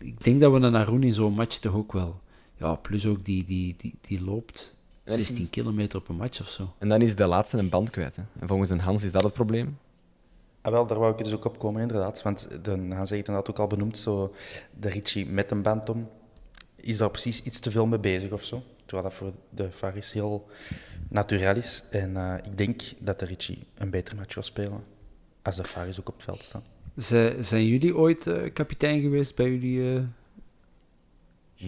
ik denk dat we een Haroun in zo'n match toch ook wel... Ja, plus ook die, die, die, die loopt dan is- 16 kilometer op een match of zo. En dan is de laatste een band kwijt. Hè. En volgens een Hans is dat het probleem. Ah, wel, daar wou ik dus ook op komen, inderdaad. Want de, het inderdaad ook al benoemd, zo de Ritchie met een band om, is daar precies iets te veel mee bezig of zo. Terwijl dat voor de Faris heel natuurlijk is. En eh, ik denk dat de Ritchie een betere match zal spelen als de Faris ook op het veld staan. Zijn jullie ooit eh, kapitein geweest bij jullie? eh,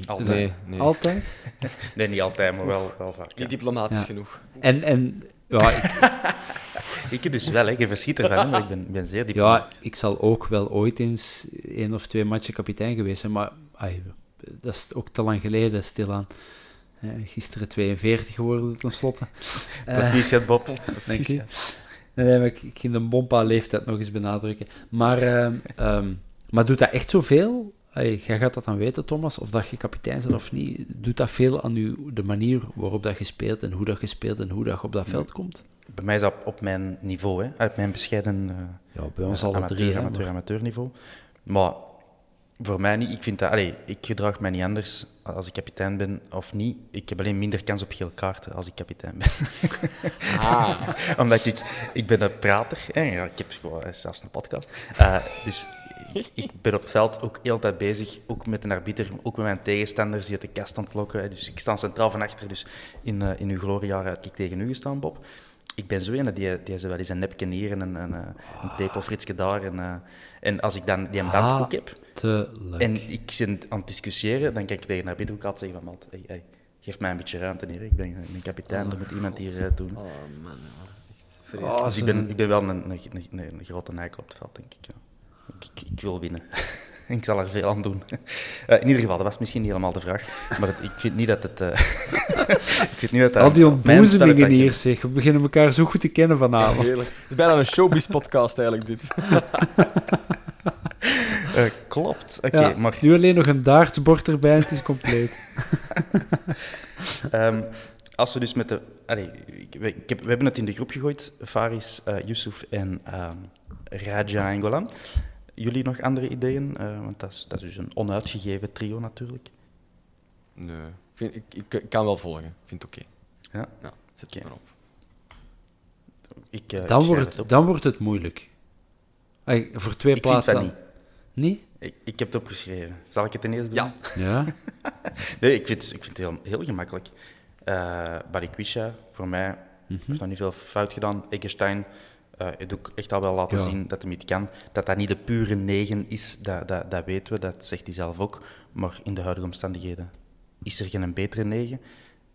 Altijd. Nee, nee. Altijd? Nee, niet altijd, maar wel, wel vaak. ja. Niet diplomatisch Ja. genoeg. En, en ja, ik, Ik dus wel, hè. je verschiet ervan, hè, maar ik ben, ben zeer ja, diplomatisch. ik zal ook wel ooit eens één of twee matchen kapitein geweest zijn, maar ai, dat is ook te lang geleden, stilaan. Eh, gisteren 42 geworden, tenslotte. Eh, Proficiat, Bob. Dank je. Nee, ik, ik ging de Bompa-leeftijd nog eens benadrukken. Maar, ehm, ehm, maar doet dat echt zoveel? Hey, jij gaat dat dan weten, Thomas, of dat je kapitein bent of niet. Doet dat veel aan u, de manier waarop dat je speelt en hoe dat je speelt en hoe dat je op dat veld komt? Bij mij is dat op mijn niveau, hè. uit mijn bescheiden eh, Ja, bij ons alle amateur, drie. hè, amateur, maar- amateur niveau. Maar voor mij niet. Ik, vind dat, allee, ik gedraag mij niet anders als ik kapitein ben of niet. Ik heb alleen minder kans op geel kaarten als ik kapitein ben. Ah. Omdat ik, ik ben een prater. Hè. Ja, ik heb gewoon eh, zelfs een podcast. Eh, dus ik, ben op het veld ook heel de tijd bezig, ook met een arbiter, ook met mijn tegenstanders die uit de kast ontlokken. Dus ik sta centraal van achter. Dus in, eh, in uw gloriejaren heb ik tegen u gestaan, Bob. Ik ben zo een die, die ze wel eens een nepje hier en een, een, eh, een tepelfritsje daar. En, eh, en als ik dan die een band Ah. ook heb, en ik zit aan het discussiëren, dan kan ik tegen naar binnen ook altijd zeggen van, "Maat, hey, hey, geef mij een beetje ruimte hier. Ik ben, ik ben kapitein, er moet iemand hier doen. Oh man, echt Oh, vreselijk. dus ik ben, ik ben wel een, een, een, een grote eikel op het veld, denk ik. Ja. Ik, wil winnen. ik zal er veel aan doen. Eh, in ieder geval, dat was misschien niet helemaal de vraag. Maar het- ik vind niet dat het... eh, ik vind niet dat Al die ontboezemingen hier, zeg. We beginnen elkaar zo goed te kennen vanavond. Heerlijk. Het is bijna een showbiz-podcast eigenlijk, dit. Eh, klopt, oké. Ja, maar Nu alleen nog een dartsbord erbij en het is compleet. Ehm, als we dus met de... Allee, ik, we, ik heb, we hebben het in de groep gegooid. Faris, eh Yusuf en ehm Raja en Golan. Jullie nog andere ideeën? Eh, want dat is, dat is dus een onuitgegeven trio natuurlijk. Nee. Ik, vind, ik, ik, ik kan wel volgen. Ik vind het oké. Ja? Ja, zet het Oké. maar op. Ik, eh, Dan wordt, het op. dan wordt het moeilijk. Ay, voor twee Ik vind plaatsen. dat dan. niet. Niet? Ik, ik heb het opgeschreven. Zal ik het ineens doen? Ja. Ja. Nee, ik vind, ik vind het heel, heel gemakkelijk. Eh Balikwisha, voor mij, Mhm. heeft nog niet veel fout gedaan. Eggestein eh heeft ook echt al wel laten Ja. zien dat hij het kan. Dat dat niet de pure negen is, dat, dat, dat weten we, dat zegt hij zelf ook. Maar in de huidige omstandigheden is er geen betere negen.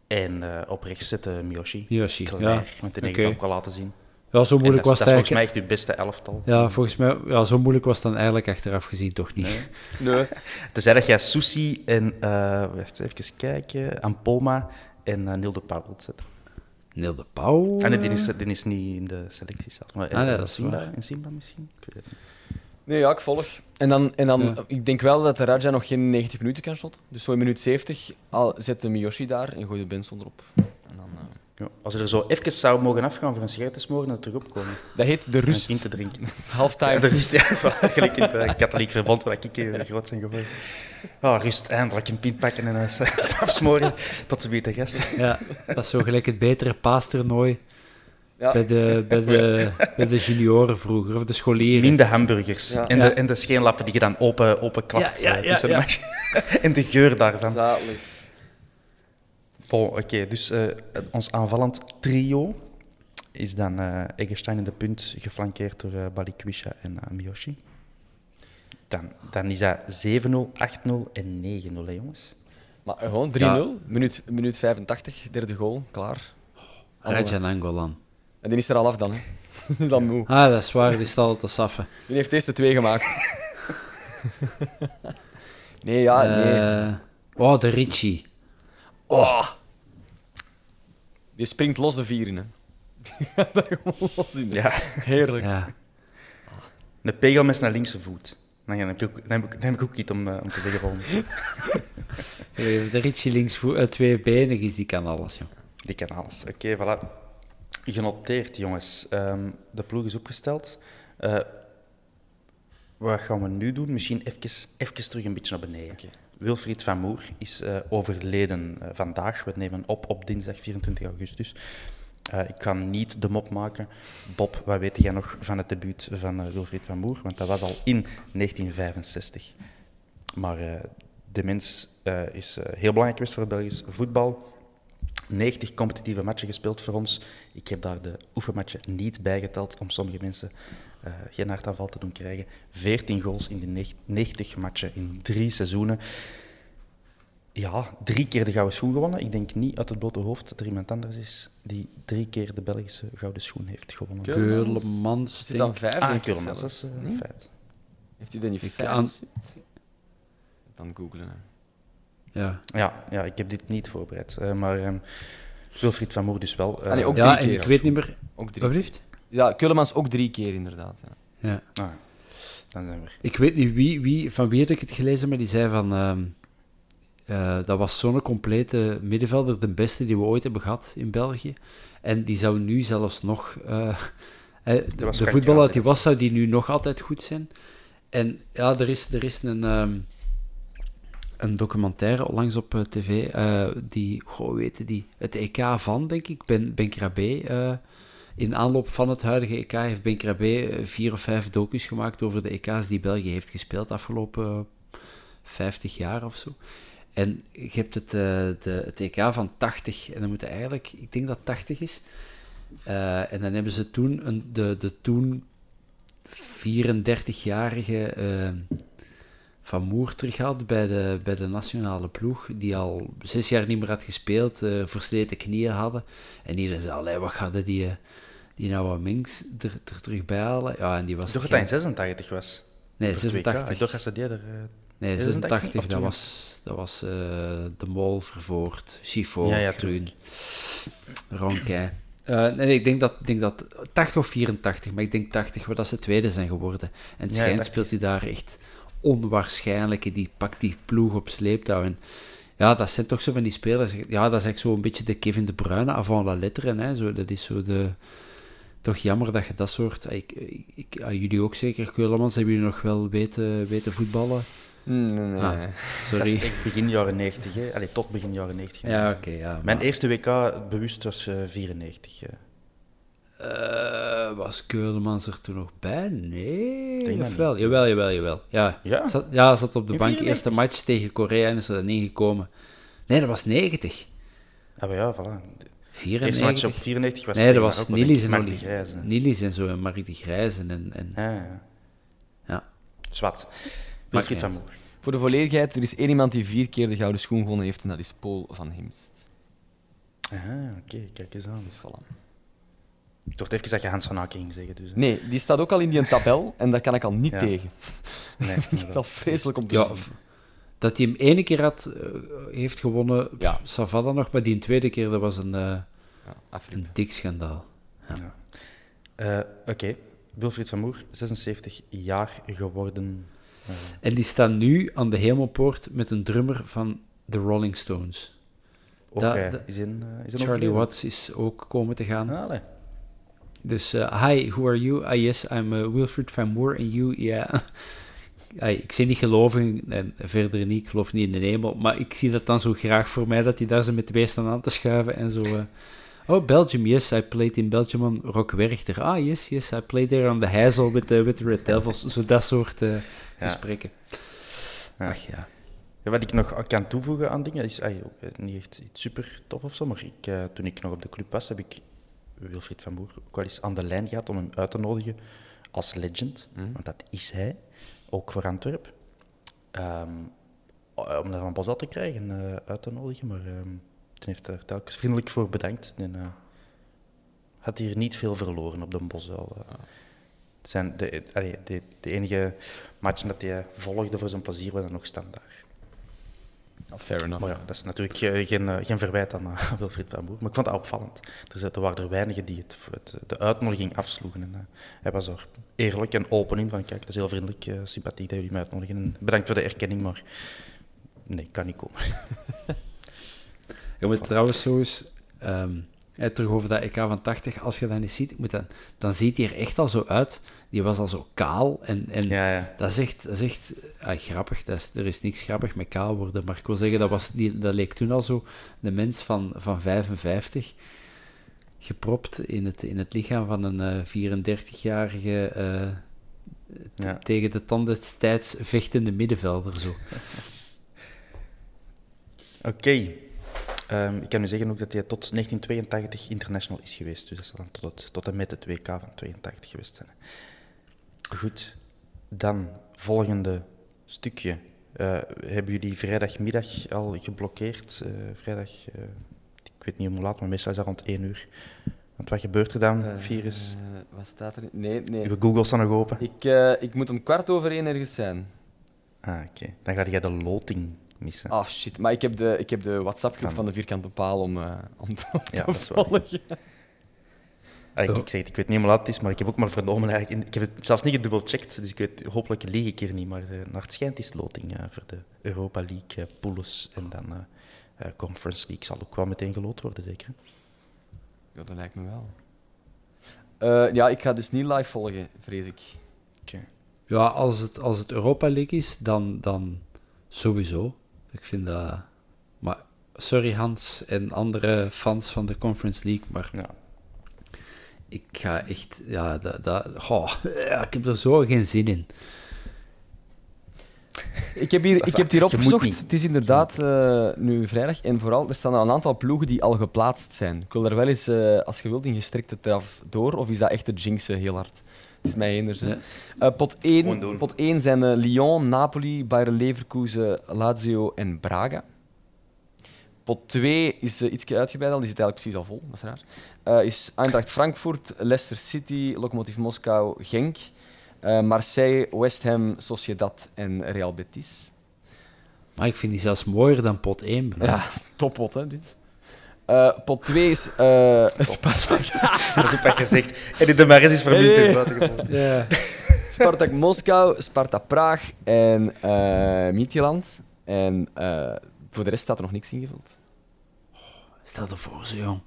En eh, op rechts zit eh, Miyoshi. Miyoshi, Klaar, ja. Want die Oké. heeft het ook al laten zien. ja, zo moeilijk dat, was is- het dat is volgens mij echt uw beste elftal. Ja, volgens mij, ja, zo moeilijk was het dan eigenlijk achteraf gezien toch niet. Nee. Tenzij dat jij Susi en, eh wacht even kijken, Ampoma en Neil de Pauw wilt zetten. Neil de Pauw. Ah, nee, die is, die is niet in de selectie zelf. Maar Ah, nee, eh, dat is Simba, waar. in Simba misschien? Ik weet het niet. Nee, ja, ik volg. En dan, en dan Ja. ik denk wel dat de Raja nog geen 90 minuten kan shotten. Dus zo in minuut 70 al, zet de Miyoshi daar en gooi de Benson erop. En dan, eh, Ja, als je er zo even zou mogen afgaan voor een sigaret te smoren en terug opkomen. dat heet de rust. in te drinken. Dat is halftime. Ja, de rust, ja. Gelijk in het eh, katholiek verbond waar ik eh, groot zijn geworden. Oh, rust, eindelijk een pint pakken en een afsmoren tot ze weer te gast. Ja, dat is zo gelijk het betere paastoernooi Ja. bij, de, bij, de, bij de junioren vroeger, of de scholieren. Minder hamburgers. Ja. En, de, en de scheenlappen die je dan open, open klapt Ja, ja, eh, ja, tussen de match. en de geur daarvan. Zalig. Bon, oké, dus eh, ons aanvallend trio is dan eh Eggestein in de punt, geflankeerd door eh Balikwisha en Miyoshi. Dan, dan is dat 7-0, 8-0 en 9-0, hè, jongens. Maar gewoon 3-0, Ja. minuut, minuut 85, derde goal, klaar. Rajan Angolan. En die is er al af dan. Hè. Die is al moe. Ah, dat is waar, die staat al te saffen. Die heeft eerst de twee gemaakt. nee, ja, nee. Oh, de Ritchie. Oh. Die springt los de vier in, hè. Die gaat daar gewoon los in. hè. Ja, Heerlijk. Ja. een pegel met zijn linkse voet. Dan heb ik ook, dan heb ik, dan heb ik ook iets om, eh, om te zeggen van. De Ritchie links vo- eh, tweebenig is, die kan alles, joh. Die kan alles. Oké, voilà. Genoteerd, jongens. Ehm, de ploeg is opgesteld. Eh, wat gaan we nu doen? Misschien even, even terug een beetje naar beneden. Wilfried van Moer is eh, overleden eh, vandaag. We nemen op op dinsdag 24 augustus. Eh, ik ga niet de mop maken. Bob, wat weet jij nog van het debuut van Wilfried van Moer? Want dat was al in 1965. Maar de mens is heel belangrijk geweest voor Belgisch voetbal. 90 competitieve matchen gespeeld voor ons. Ik heb daar de oefenmatchen niet bijgeteld om sommige mensen eh, geen hartaanval te doen krijgen. 14 goals in de neg- 90 matchen in drie seizoenen. Ja, drie keer de gouden schoen gewonnen. Ik denk niet uit het blote hoofd dat er iemand anders is die drie keer de Belgische gouden schoen heeft gewonnen. Keulemans, Is dan vijf? Ah, Keulemans, dat is zelfs. eh, Nee? een feit. Heeft hij dat niet vijf? aan- Dan googlen. Hè. Ja. Ja, ja, ik heb dit niet voorbereid. eh, maar ehm, Wilfried van Moer dus wel. nee, ook ja, drie en ik weet niet meer... Ook drie. Wat? Ja, Keulemans ook drie keer inderdaad. Ja. Ja. ah, dan zijn we er. Ik weet niet wie, wie, van wie had ik het gelezen, maar die zei van... ehm, eh, dat was zo'n complete middenvelder, de beste die we ooit hebben gehad in België. En die zou nu zelfs nog... eh, eh, de, de voetballer dat hij Kraas, was, zou die nu nog altijd goed zijn. En ja, er is, er is een, ehm, een documentaire onlangs op tv, eh, die, goh, heette die? Het EK van, denk ik, Ben, ben Krabbe. eh, in aanloop van het huidige EK heeft Ben Krabbe eh, vier of vijf docus gemaakt over de EK's die België heeft gespeeld de afgelopen eh, 50 jaar of zo. En je hebt het, eh, de, EK van 80, en dan moet het eigenlijk, ik denk dat 80 is. Eh, en dan hebben ze toen een, de, de toen 34-jarige eh, Van Moer teruggehaald bij de, bij de nationale ploeg, die al zes jaar niet meer had gespeeld, versleten knieën hadden. En iedereen zei, wat gaat die, die nou wat Minks er, er terug bij halen? Ja, en die was... Ik dacht dat hij in 86 was. Nee, Voor 2K. 86. Ik dacht dat ze die er... eh, Nee, 86 86, of dat was, dat was eh, De Mol, Vervoort, Chiffon, Ja, ja, Groen. Eh, nee, ik denk dat, denk dat 80 of 84, maar ik denk 80, waar dat ze tweede zijn geworden. En het schijnt 80. speelt hij daar echt onwaarschijnlijke, die pakt die ploeg op sleeptouw. En ja, dat zijn toch zo van die spelers. Ja, dat is eigenlijk zo een beetje de Kevin De Bruyne avant la lettre. Hè, zo, dat is zo de... Toch jammer dat je dat soort... Ik, ik, ah, jullie ook zeker, Keulemans, hebben jullie nog wel weten, weten voetballen? Nee, nee, nee. Ah, Dat sorry. is echt begin jaren 90, hè. Allee, tot begin jaren 90. hè. Ja, oké, ja. Mijn maar- eerste WK bewust was eh, 94. eh. Eh, was Keulemans er toen nog bij? Nee, Denk dat of wel? Jawel, jawel, jawel. Ja, Ja? Zat, ja, zat op de In bank. 94? Eerste match tegen Korea en is er dan ingekomen. Nee, dat was 90. Ah, maar ja, voilà. De 94. eerste match op 94 was nee, dat was Nilis ik, en, Mark de Oli- Grijze. Nilis en zo, en Mark de Grijzen. En, en, Ah, ja. ja. Zwat. Wilfried van Moer. Voor de volledigheid, er is één iemand die vier keer de gouden schoen gewonnen heeft en dat is Paul van Himst. Ah, oké, kijk eens aan. Dus voilà. Ik dacht even dat je Hans van Aken ging zeggen. Dus, Nee, die staat ook al in die tabel en daar kan ik al niet Ja. tegen. nee, Ik vind dat vreselijk om te Ja, zien. Dat hij hem ene keer had, eh, heeft gewonnen, Ja. Savada nog, maar die een tweede keer, dat was een, eh, Ja, afrip. een dik schandaal. Eh, Oké, Wilfried van Moer, 76 jaar geworden. En die staan nu aan de hemelpoort met een drummer van de Rolling Stones. dat- is in, is Charlie overleden. Watts is ook komen te gaan. Allee. Dus, eh, hi, who are you? Ah, yes, I'm uh, Wilfred Van Moor and you, yeah. Ik zie niet geloven, en verder niet, ik geloof niet in de hemel, maar ik zie dat dan zo graag voor mij, dat die daar zo met twee staan aan te schuiven en zo... eh, oh, Belgium, yes, I played in Belgium on Rock Werchter. Ah, yes, yes, I played there on the Hazel with the, with the Red Devils. Zo dat soort eh, gesprekken. Ja. Ach ja. Ja, wat ik nog kan toevoegen aan dingen, is ay, eh, niet echt iets super tof of zo, maar ik, toen ik nog op de club was, heb ik Wilfried van Boer ook wel eens aan de lijn gehad om hem uit te nodigen als legend, want dat is hij, ook voor Antwerp. Ehm, eh, om daar een uit te krijgen, eh, uit te nodigen, maar ehm hij heeft er telkens vriendelijk voor bedankt. En, eh, had hier niet veel verloren op de Bosuil. eh. Het zijn de, allee, de, de enige matchen dat hij volgde voor zijn plezier was dan nog standaard. Ja, fair enough. Maar ja, dat is natuurlijk eh, geen, eh, geen verwijt aan eh, Wilfried van Boer. Maar ik vond dat opvallend. Er, er waren er weinigen die het, het, de uitnodiging afsloegen. En, eh, hij was er eerlijk en open in. Van, kijk, dat is heel vriendelijk, eh, sympathiek dat jullie mij uitnodigen. En bedankt voor de erkenning, maar nee, ik kan niet komen. Je moet trouwens zo eens... ehm, eh, terug over dat EK van 80, als je dat niet ziet, moet dan, dan ziet hij er echt al zo uit. Die was al zo kaal. En, en Ja, ja. dat is echt, dat is echt ah, grappig. Dat is, er is niks grappig met kaal worden. Maar ik wil zeggen, dat, was, die, dat leek toen al zo de mens van, van 55. Gepropt in het, in het lichaam van een eh 34-jarige eh, Ja. tegen de tanden destijds vechtende middenvelder. Zo. Oké. Ehm, ik kan u zeggen ook dat hij tot 1982 international is geweest. Dus dat zal dan tot, het, tot en met het WK van 82 geweest zijn. Goed. Dan, volgende stukje. Eh, hebben jullie vrijdagmiddag al geblokkeerd? Eh, vrijdag, eh, ik weet niet hoe laat, maar meestal is dat rond 1 uur. Want wat gebeurt er dan, Virus? Wat staat er? Nee, nee. Uw Google staan nog open. Ik, ik moet om kwart over één ergens zijn. Ah, oké. Dan ga jij de loting missen. Ah, shit. Maar ik heb de, ik heb de WhatsApp-groep van de Vierkante Paal om, om te, Ja, te dat is waar. volgen. Ah, ik, ik zeg het, ik weet niet hoe laat het is, maar ik heb ook maar vernomen eigenlijk. in- Ik heb het zelfs niet gedubbelcheckt, dus ik weet, hopelijk lieg ik hier niet. Maar eh, naar het schijnt is loting eh, voor de Europa League poules en dan Conference League zal ook wel meteen geloot worden, zeker. Ja, dat lijkt me wel. Eh, ja, ik ga dus niet live volgen, vrees ik. Oké. Ja, als het, als het Europa League is, dan, dan sowieso. Ik vind dat... Maar sorry Hans en andere fans van de Conference League, maar Ja. Ik ga echt... Ja, dat, dat, goh, ja, ik heb er zo geen zin in. Ik heb, hier, ik heb het hier opgezocht. Het is inderdaad eh, nu vrijdag. En vooral, er staan een aantal ploegen die al geplaatst zijn. Ik wil daar wel eens, eh, als je wilt, in gestrekte eraf door. Of is dat echt de jinxen heel hard? Het is mij eenders. hè. Ja. Eh, pot, Gewoon 1, doen. pot 1 zijn eh, Lyon, Napoli, Bayer Leverkusen, Lazio en Braga. Pot 2 is uh, iets uitgebreid al, die zit eigenlijk precies al vol, dat is raar. Eh, is Eintracht Frankfurt, Leicester City, Lokomotiv Moskou, Genk, eh, Marseille, West Ham, Sociedad en Real Betis. Maar ik vind die zelfs mooier dan pot 1. Ja, toppot hè, dit. Eh, pot 2 is eh Spartak, Dat is ook wat gezegd. En die de Maris is verminkt Nee, nee. Ja. Spartak Moskou, Sparta Praag en eh Midtjylland. En eh, voor de rest staat er nog niks ingevuld. Stel je voor, zo jong.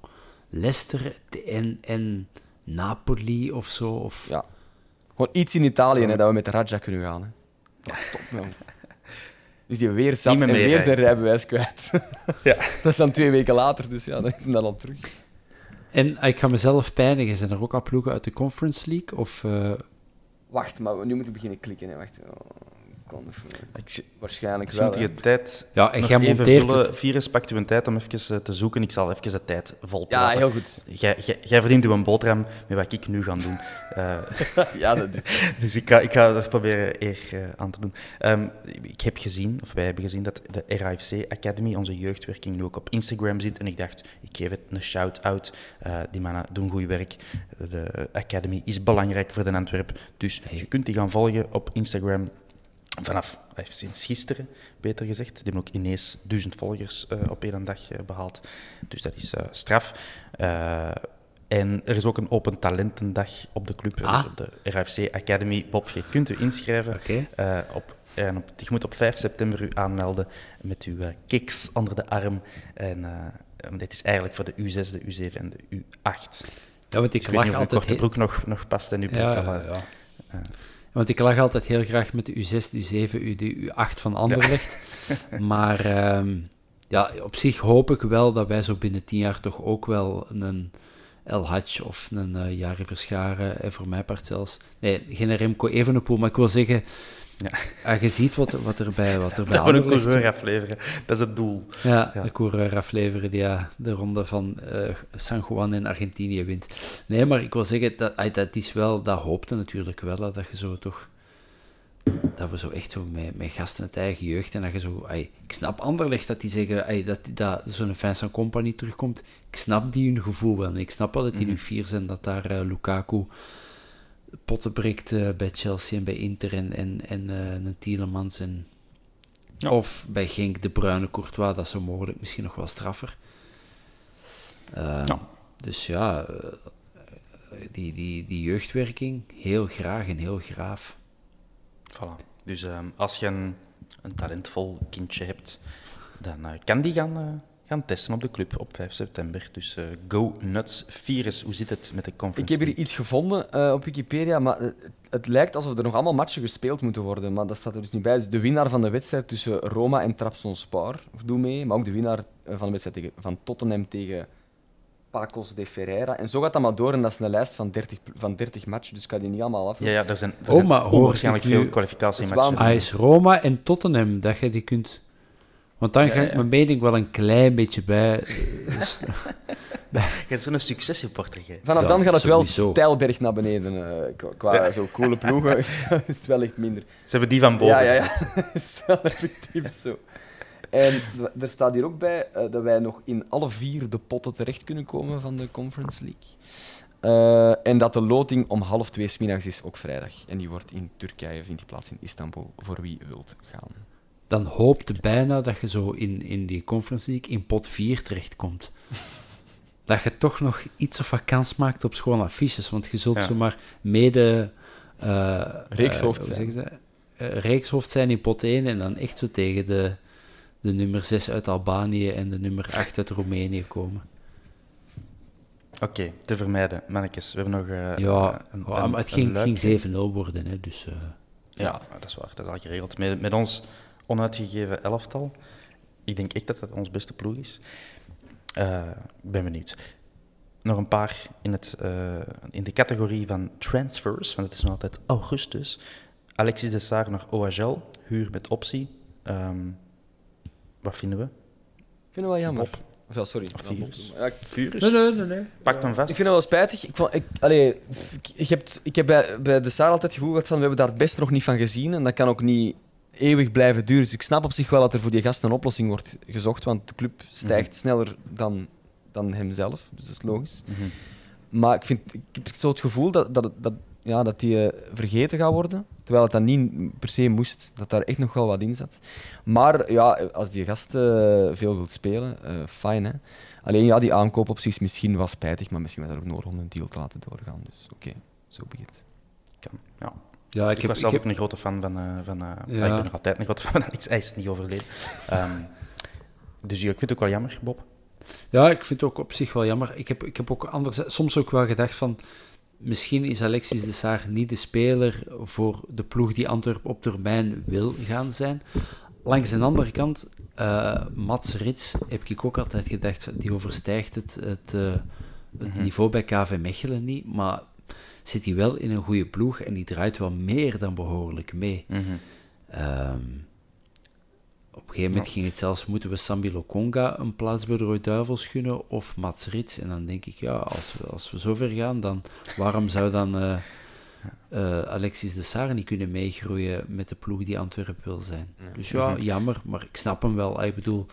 Leicester en, en Napoli of zo. Of... Ja. Gewoon iets in Italië, hè, dat we met de Raja kunnen gaan. Hè. Ja, top, man. Is die weer zat en meer weer zijn rijbewijs kwijt. Ja. Dat is dan twee weken later, dus ja, dan is hem dan al terug. En ah, ik ga mezelf pijnigen. Zijn er ook al ploegen uit de Conference League? Of, eh, Wacht, maar nu moet ik beginnen klikken. Hè. Wacht. Oh, Ik Waarschijnlijk wel. dat hè. je tijd Ja, en jij monteert vullen. Virus, pakt u een tijd om even eh, te zoeken. Ik zal even de tijd vol Ja, heel goed. Jij, jij, jij verdient uw boterham met wat ik nu ga doen. Eh, Ja, dat is... dus ik ga, ik ga er proberen eer eh, aan te doen. Ehm, ik heb gezien, of wij hebben gezien, dat de RAFC Academy, onze jeugdwerking, nu ook op Instagram zit. En ik dacht, ik geef het een shout-out. Eh, die mannen doen goed werk. De Academy is belangrijk voor de Antwerp. Dus je kunt die gaan volgen op Instagram. Vanaf eh, sinds gisteren, beter gezegd. Die hebben ook ineens duizend volgers eh, op één dag eh, behaald. Dus dat is straf. En er is ook een open talentendag op de club, Ah. dus op de RFC Academy. Bob, je kunt u inschrijven. Eh, op, en op, je moet op 5 september u aanmelden met uw kicks onder de arm. En dit is eigenlijk voor de U6, de U7 en de U8. Ja, want Dus ik ik weet niet of uw korte broek nog, nog past en uw broek Ja, al, ja, ja. Want ik lach altijd heel graag met de U6, de U7, U, de U8 van Anderlecht. maar ehm, ja, op zich hoop ik wel dat wij zo binnen tien jaar toch ook wel een El Hadj of een uh, Jari Verscharen, en voor mijn part zelfs. Nee, geen Remco Evenepoel, maar ik wil zeggen... Ja. ah, je ziet wat, wat er bij, wat er bij Dat we een coureur afleveren. Dat is het doel. Ja, Ja. de coureur afleveren die ja, de ronde van eh, San Juan in Argentinië wint. Nee, maar ik wil zeggen, dat, dat is wel, dat hoopte natuurlijk wel, dat je zo toch, dat we zo echt zo met, met gasten uit eigen jeugd, en dat je zo, ai, ik snap Anderlecht dat die zeggen, ai, dat, dat zo'n Vincent Company terugkomt, ik snap die hun gevoel wel, en ik snap wel dat die nu vier zijn, dat daar eh, Lukaku potten breekt eh, bij Chelsea en bij Inter en, en, en eh, een Tielemans en Ja. of bij Genk de Bruine Courtois, dat is zo mogelijk misschien nog wel straffer. Ja. Dus ja, eh, die, die, die jeugdwerking, heel graag en heel graaf. Voilà. Dus ehm, als je een, een talentvol kindje hebt, dan eh, kan die gaan, eh, gaan testen op de club op 5 september. Dus eh, go nuts. Virus, hoe zit het met de Ik conference heb hier iets gevonden eh, op Wikipedia, maar het, het lijkt alsof er nog allemaal matchen gespeeld moeten worden. Maar dat staat er dus niet bij. Dus de winnaar van de wedstrijd tussen Roma en Trabzonspor doet mee. Maar ook de winnaar eh, van de wedstrijd tegen, van Tottenham tegen Pacos de Ferreira. En zo gaat dat maar door. En dat is een lijst van 30, pl- van 30 matchen, dus ik ga die niet allemaal af. Ja, ja, er zijn, er Oh, zijn onwaarschijnlijk ik veel kwalificatiematchen. is waanzinnig. AS Roma en Tottenham, dat je die kunt... Want dan ga ik mijn mening wel een klein beetje bij... eh, Je bent zo'n succesreporter, jij. Vanaf Ja, dan gaat het wel sowieso. stijlberg naar beneden. eh, qua qua zo coole ploegen is is het wel echt minder. Ze hebben die van boven. Ja, ja, ja. is wel effectief zo. En er staat hier ook bij eh, dat wij nog in alle vier de potten terecht kunnen komen van de Conference League. Eh, en dat de loting om half twee 's middags is, ook vrijdag. En die wordt in Turkije, vindt die plaats in Istanbul, voor wie wilt gaan. Dan hoopte bijna dat je zo in, in die Conference League in pot 4 terechtkomt. Dat je toch nog iets of wat kans maakt op schone affiches, want je zult Ja. zomaar mede... eh, Reekshoofd zijn. ze? Eh, reekshoofd zijn in pot 1 en dan echt zo tegen de, de nummer 6 uit Albanië en de nummer 8 uit Roemenië komen. Oké, te vermijden. Mannetjes, we hebben nog eh, Ja, een, ja, een- maar het ging, ging 7-0 worden, hè, dus... eh, Ja, dat is waar. Dat is al geregeld. Met, met ons onuitgegeven elftal. Ik denk echt dat dat ons beste ploeg is. Eh, Ik ben benieuwd. Nog een paar in, het, eh, in de categorie van transfers, want het is nog altijd augustus. Alexis de Saar naar OHL, huur met optie. Ehm, wat vinden we? Ik vind het wel jammer. Bob. Of ja, sorry. Virus. Ja, ik- Virus? Nee, nee, nee. nee. Pak hem Ik vast. vind het wel spijtig. Ik, vond, ik, allee, ik, ik heb, ik heb bij, bij de Saar altijd het gevoel gehad van we hebben daar best nog niet van gezien. En dat kan ook niet eeuwig blijven duren. Dus ik snap op zich wel dat er voor die gast een oplossing wordt gezocht. Want de club stijgt sneller dan, dan hemzelf. Dus dat is logisch. Mhm. Maar ik, vind, ik heb zo het gevoel dat, dat, dat, ja, dat die eh, vergeten gaat worden. Terwijl het dat niet per se moest. Dat daar echt nog wel wat in zat. Maar ja, als die gast eh, veel wil spelen, eh fijn hè. Alleen ja, die aankoopoptie is misschien wel spijtig, maar misschien was dat ook nodig om een deal te laten doorgaan. Dus oké, zo begint. Kan. Ja. Ja, Ik, ik, heb, was ik zelf heb- ook een grote fan van... eh, van eh, Ja. ik ben nog altijd een grote fan van Alex. Hij is niet overleden. Ehm, dus ja, ik vind het ook wel jammer, Bob. Ja, ik vind het ook op zich wel jammer. Ik heb, ik heb ook anders, soms ook wel gedacht van... Misschien is Alexis de Saar niet de speler voor de ploeg die Antwerpen op termijn wil gaan zijn. Langs de andere kant, eh, Mats Rits, heb ik ook altijd gedacht, die overstijgt het, het, eh, het niveau bij KV Mechelen niet. Maar zit hij wel in een goede ploeg en die draait wel meer dan behoorlijk mee. Ehm, op een gegeven moment ging het zelfs, moeten we Sambi Lokonga een plaats bij de Rode Duivels gunnen of Mats Rits? En dan denk ik, ja, als we, als we zover gaan, dan waarom zou dan eh, eh, Alexis de Saar niet kunnen meegroeien met de ploeg die Antwerpen wil zijn? Dus ja, jammer, maar ik snap hem wel. Ik bedoel,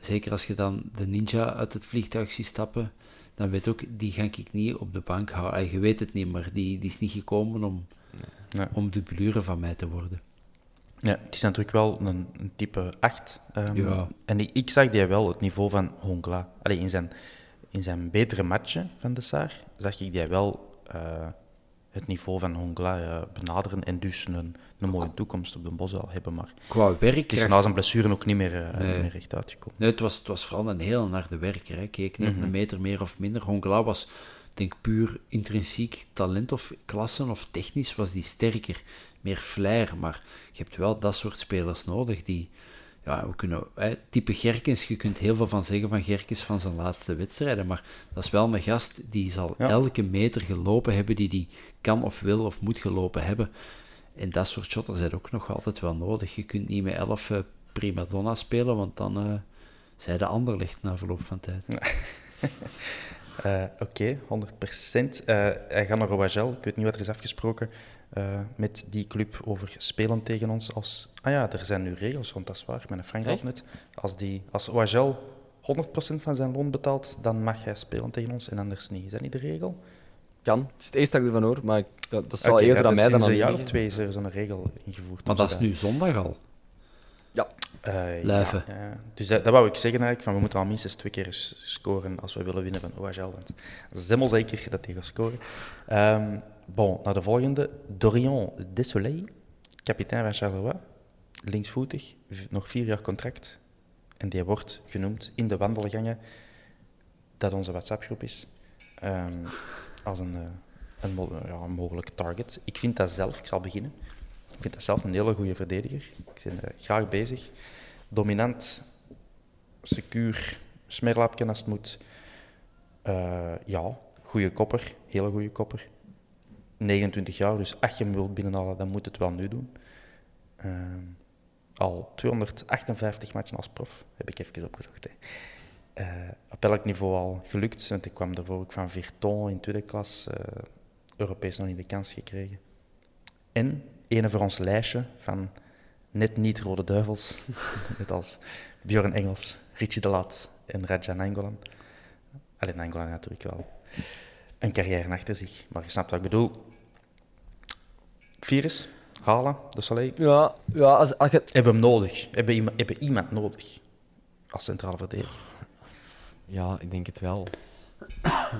zeker als je dan de ninja uit het vliegtuig ziet stappen, dan weet ook, die ga ik niet op de bank houden. Je weet het niet, maar die, die is niet gekomen om, Nee. om dublure van mij te worden. Ja, het is natuurlijk wel een, een type 8. ehm, Ja. En ik, ik zag die wel het niveau van Hongla. Allee, in, zijn, in zijn betere matchen van de Saar zag ik die wel eh, het niveau van Hongla eh, benaderen en dus een, een mooie toekomst op de bos wel hebben. Maar Qua het is na zijn blessure ook niet meer, eh, Nee. niet meer recht uitgekomen. Nee, het was, het was vooral een heel harde werker. Hè. Keek niet op Mhm. een meter meer of minder. Hongla was, denk puur intrinsiek talent of klassen of technisch was die sterker. Meer flair. Maar je hebt wel dat soort spelers nodig die... Ja, we kunnen... Hè, type Gerkens, je kunt heel veel van zeggen van Gerkens van zijn laatste wedstrijden. Maar dat is wel een gast die zal Ja. elke meter gelopen hebben die die kan of wil of moet gelopen hebben. En dat soort shotters zijn ook nog altijd wel nodig. Je kunt niet met elf eh, prima donna spelen, want dan... eh zij de ander ligt na verloop van tijd. Eh, Oké, 100%. Eh hij gaat naar OHL. Ik weet niet wat er is afgesproken eh, met die club over spelen tegen ons. Als... Ah ja, er zijn nu regels rond, dat is waar. Mijn Frank had net. Als, die, als OHL 100% van zijn loon betaalt, dan mag hij spelen tegen ons en anders niet. Is dat niet de regel? Kan. Het is het eerste dat ik ervan hoor, maar ik- dat, dat zal Oké, eerder ja, aan mij dan aan een jaar of twee is er zo'n regel ingevoerd. Maar dat is nu zondag al. Eh, Luiven. Ja, ja. Dus dat, dat wou ik zeggen eigenlijk, van we moeten al minstens twee keer scoren als we willen winnen van OHL. Want zeker dat hij gaat scoren. Ehm, bon, naar de volgende. Dorian Desoleil, kapitein van Charleroi. Linksvoetig, nog vier jaar contract. En die wordt genoemd in de wandelgangen dat onze WhatsApp-groep is. ehm, als een, eh, een, ja, mogelijk target. Ik vind dat zelf, ik zal beginnen. Ik vind dat zelf een hele goede verdediger. Ik ben eh, graag bezig. Dominant, secuur, smerlapje als het moet. Eh, ja, goede kopper, hele goede kopper. 29 jaar, dus als je hem wilt binnenhalen, dan moet het wel nu doen. Ehm, al 258 matchen als prof, heb ik even opgezocht. Eh, op elk niveau al gelukt, want ik kwam daarvoor ook van Virton in tweede klas, eh, Europees nog niet de kans gekregen. En ene voor ons lijstje van net niet Rode Duivels, net als Björn Engels, Richie de Laat en Raja Nangolan. Alleen Nangolan natuurlijk wel een carrière achter zich, maar je snapt wat ik bedoel. Virus, Halen, de Soleil, Ja, ja als, als je... hebben hem nodig, hebben iemand, hebben iemand nodig als centrale verdediger. Ja, ik denk het wel.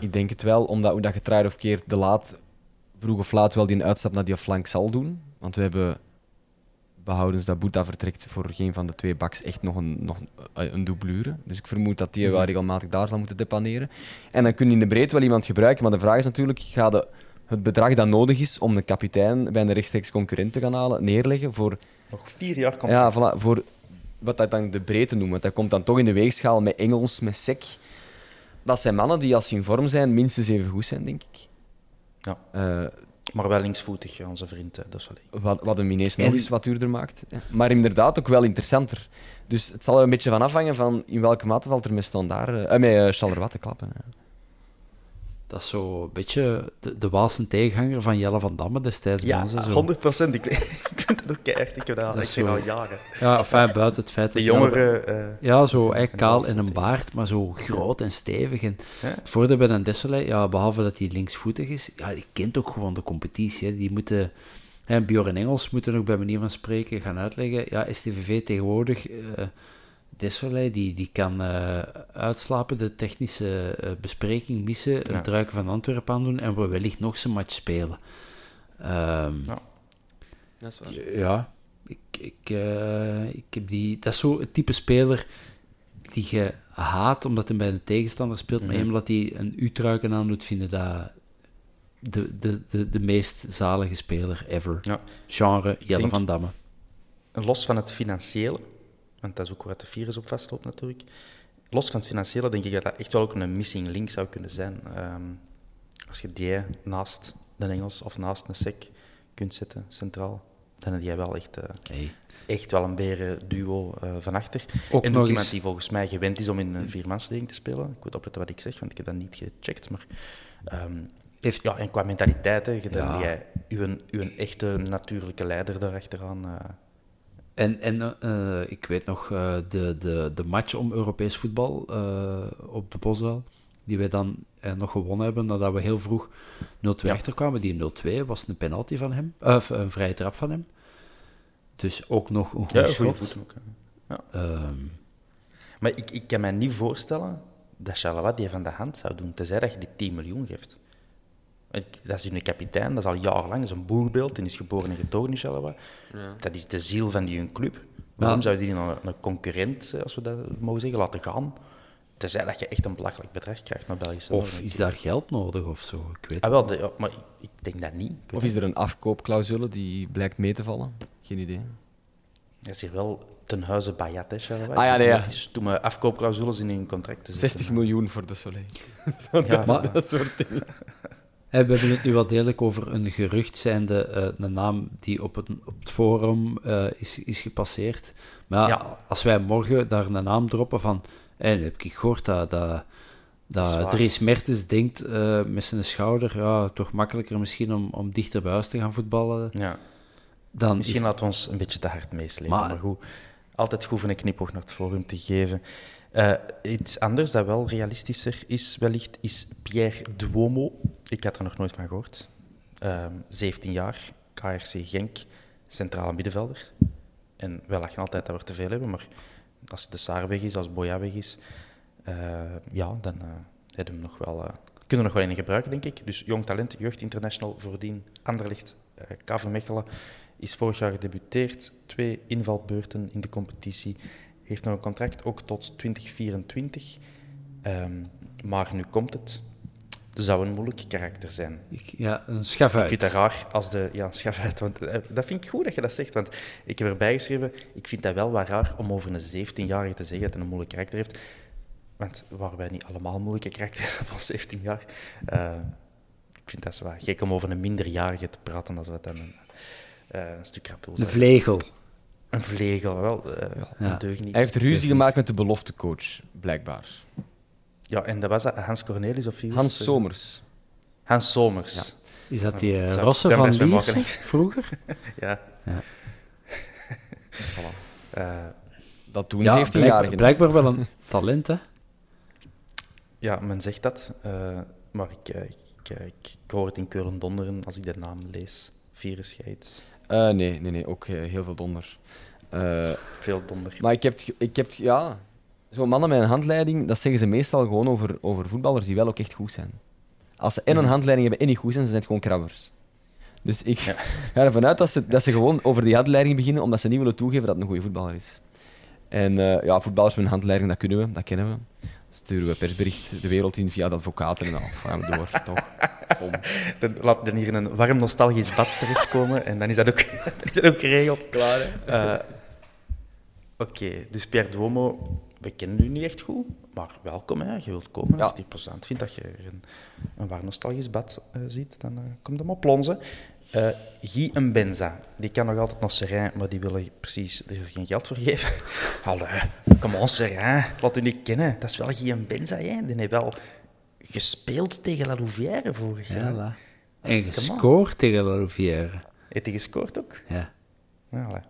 ik denk het wel, omdat hoe dat je draait of keert de laat, vroeg of laat wel die uitstap naar die flank zal doen. Want we hebben behoudens dat Boeta vertrekt voor geen van de twee backs echt nog een, nog een, een doublure. Dus ik vermoed dat die wel regelmatig daar zal moeten depaneren. En dan kun je in de breedte wel iemand gebruiken, maar de vraag is natuurlijk, ga je het bedrag dat nodig is om de kapitein bij een rechtstreeks concurrent te gaan halen, neerleggen voor Nog vier jaar komt ja, voilà, voor wat dat dan de breedte noemen. Want dat komt dan toch in de weegschaal met Engels, met Sek. Dat zijn mannen die als ze in vorm zijn, minstens even goed zijn, denk ik. Ja. Eh, Maar wel linksvoetig, ja, onze vriend Soleil. wat, wat een Minees nog En- eens wat duurder maakt. Ja. Maar inderdaad ook wel interessanter. Dus het zal er een beetje van afhangen van in welke mate valt er met Standaard, eh, met uh, Charleroi te klappen. Ja. Dat is zo een beetje de, de Waalse tegenhanger van Jelle van Damme destijds Ja, ons. hè, zo. 100 procent. Ik, ik vind het ook keihard. Ik heb dat, Dat ik zo. al jaren. Ja, enfin, buiten het feit De dat Jelle- jongere... eh, Ja, zo eigenlijk En kaal en een baard, maar zo groot en stevig. En Ja. voordeel bij een ja, behalve dat hij linksvoetig is, ja, die kent ook gewoon de competitie. Hè. Die moeten, hè, Bjorn Engels moeten ook bij manier van spreken gaan uitleggen. Ja, STVV tegenwoordig, eh Desolé, die, die kan eh, uitslapen, de technische eh, bespreking missen, Ja. het druiken van Antwerpen aandoen en we wellicht nog zijn match spelen. Ehm, Ja. Dat is waar. ja, ik, ik, eh, ik heb die... Dat is zo het type speler die je haat omdat hij bij een tegenstander speelt, maar Mhm. omdat hij een U-truiken aan doet, vinden dat de, de, de, de meest zalige speler ever. Ja. Genre Jelle denk- van Damme. los van het financiële, want dat is ook waar de virus op vastloopt natuurlijk. Los van het financiële denk ik dat dat echt wel ook een missing link zou kunnen zijn. Ehm, als je die naast een Engels of naast een SEC kunt zetten, centraal, dan heb je wel echt, eh, Hey. echt wel een beren duo eh, van achter. Ook en nog ook iemand eens- die volgens mij gewend is om in een viermansverdediging te spelen. Ik moet opletten wat ik zeg, want ik heb dat niet gecheckt. Maar, ehm, Heeft, ja, en qua mentaliteit, hè, je dan Ja. jij uw, uw echte natuurlijke leider daarachteraan. eh En, en eh, ik weet nog eh, de, de, de match om Europees voetbal eh, op de Boswel, die wij dan nog gewonnen hebben nadat we heel vroeg 0-2 Ja. achterkwamen. Die 0-2 was een penalty van hem, of een vrije trap van hem. Dus ook nog een goed ja, goede schot. ook. hè. Ehm, Maar ik, ik kan mij niet voorstellen dat Charleroi die van de hand zou doen, tenzij dat je die 10 miljoen geeft. Dat is een kapitein, dat is al jarenlang, dat is een boerbeeld, die is geboren en getogen in Charleroi. Dat is de ziel van die hun club. Waarom Ja. zou je die dan een, een concurrent, eh, als we dat mogen zeggen, laten gaan? Tenzij dat je echt een belachelijk bedrag krijgt naar Belgische of normen. is daar geld nodig of zo? Ik weet Ah, wel, de- ja, maar ik, denk dat niet. Of is er een afkoopclausule die blijkt mee te vallen? Geen idee. Dat is hier wel ten huize Bayat, hè, Charleroi. Ah, ja, nee, ja. met die stomme afkoopclausules in hun contract te zetten. 60 miljoen voor de Soleil. Ja, Maar- Dat soort dingen. We hebben het nu wel degelijk over een gerucht zijnde, eh een naam die op het, op het forum eh, is, is gepasseerd. Maar ja, als wij morgen daar een naam droppen van... Nu heb ik gehoord dat, dat, Dat. Dries Mertens denkt eh, met zijn schouder... Ja, toch makkelijker misschien om, om dichter bij huis te gaan voetballen. ja. Dan Misschien is, laten we ons een beetje te hard meeslepen, Maar- maar, goed. Altijd goed van een knipoog naar het forum te geven. Eh, iets anders dat wel realistischer is, wellicht, is Pierre Duomo. Ik had er nog nooit van gehoord. Ehm 17 jaar, KRC Genk, centrale middenvelder. En wij lachen altijd dat we er te veel hebben, maar als de Saar weg is, als Boya weg is, eh, ja, dan eh hebben we nog wel, kunnen we nog wel in gebruiken, denk ik. Dus jong talent, jeugd international voordien, Anderlicht, KV Mechelen, is vorig jaar gedebuteerd. Twee invalbeurten in de competitie. Heeft nog een contract ook tot 2024. Ehm, maar nu komt het. Zou een moeilijk karakter zijn. Ik, ja, een schavuit. Ik vind dat raar als de... Ja, schaf uit. Want eh, dat vind ik goed dat je dat zegt. Want ik heb erbij geschreven, ik vind dat wel wat raar om over een 17-jarige te zeggen dat hij een moeilijk karakter heeft. Want waren wij niet allemaal moeilijke karakters van 17 jaar? Eh, ik vind dat zo wat gek om over een minderjarige te praten als wat dan een, eh, een stuk wil De zijn. vlegel. Een vlegel, wel. eh Ja. Een deugniet. Hij heeft ruzie Deugniet. gemaakt met de beloftecoach, blijkbaar. Ja, en dat was dat Hans Cornelis of wie was Hans? Somers. Hans Somers. Is dat die eh, Zou Rosse van Lierse vroeger? Ja. Ja. Eh, Dat toen Ja, 17 blijkbaar, jaar blijkbaar wel een talent, hè? ja, men zegt dat. eh, maar ik, eh, ik, eh, ik, ik hoor het in Keulen donderen als ik de naam lees. Virusgeit. Eh, nee, nee, nee, ook eh, heel veel donder. Eh, Veel donder. maar ik heb, ik heb ja, zo'n mannen met een handleiding, dat zeggen ze meestal gewoon over, over voetballers die wel ook echt goed zijn. Als ze en een handleiding hebben en niet goed zijn, ze zijn het gewoon krabbers. Dus ik ga ervan uit dat ze, dat ze gewoon over die handleiding beginnen, omdat ze niet willen toegeven dat het een goede voetballer is. En ja, voetballers met een handleiding, dat kunnen we, dat kennen we. Sturen we persbericht de wereld in via de advocaten en dan gaan we door, toch? Kom. Dan laat dan hier een warm nostalgisch bad terechtkomen en dan is dat ook, dan is dat ook geregeld. Klaar, hè? Oké, dus Pierre Duomo, we kennen u niet echt goed, maar welkom, hè. Je wilt komen. Ja. Als je plezant vindt dat je er een, een warm nostalgisch bad eh, ziet, dan uh, komt hem op plonzen. Eh Guy en Benza, die kan nog altijd naar Seraing, maar die willen precies er geen geld voor geven. Allee, kom on Seraing, laat u niet kennen. Dat is wel Guy en Benza, hè. Die heeft wel gespeeld tegen La Louvière vorig jaar. Ja, en gescoord tegen La Louvière. Heeft hij gescoord ook? Ja. Allee.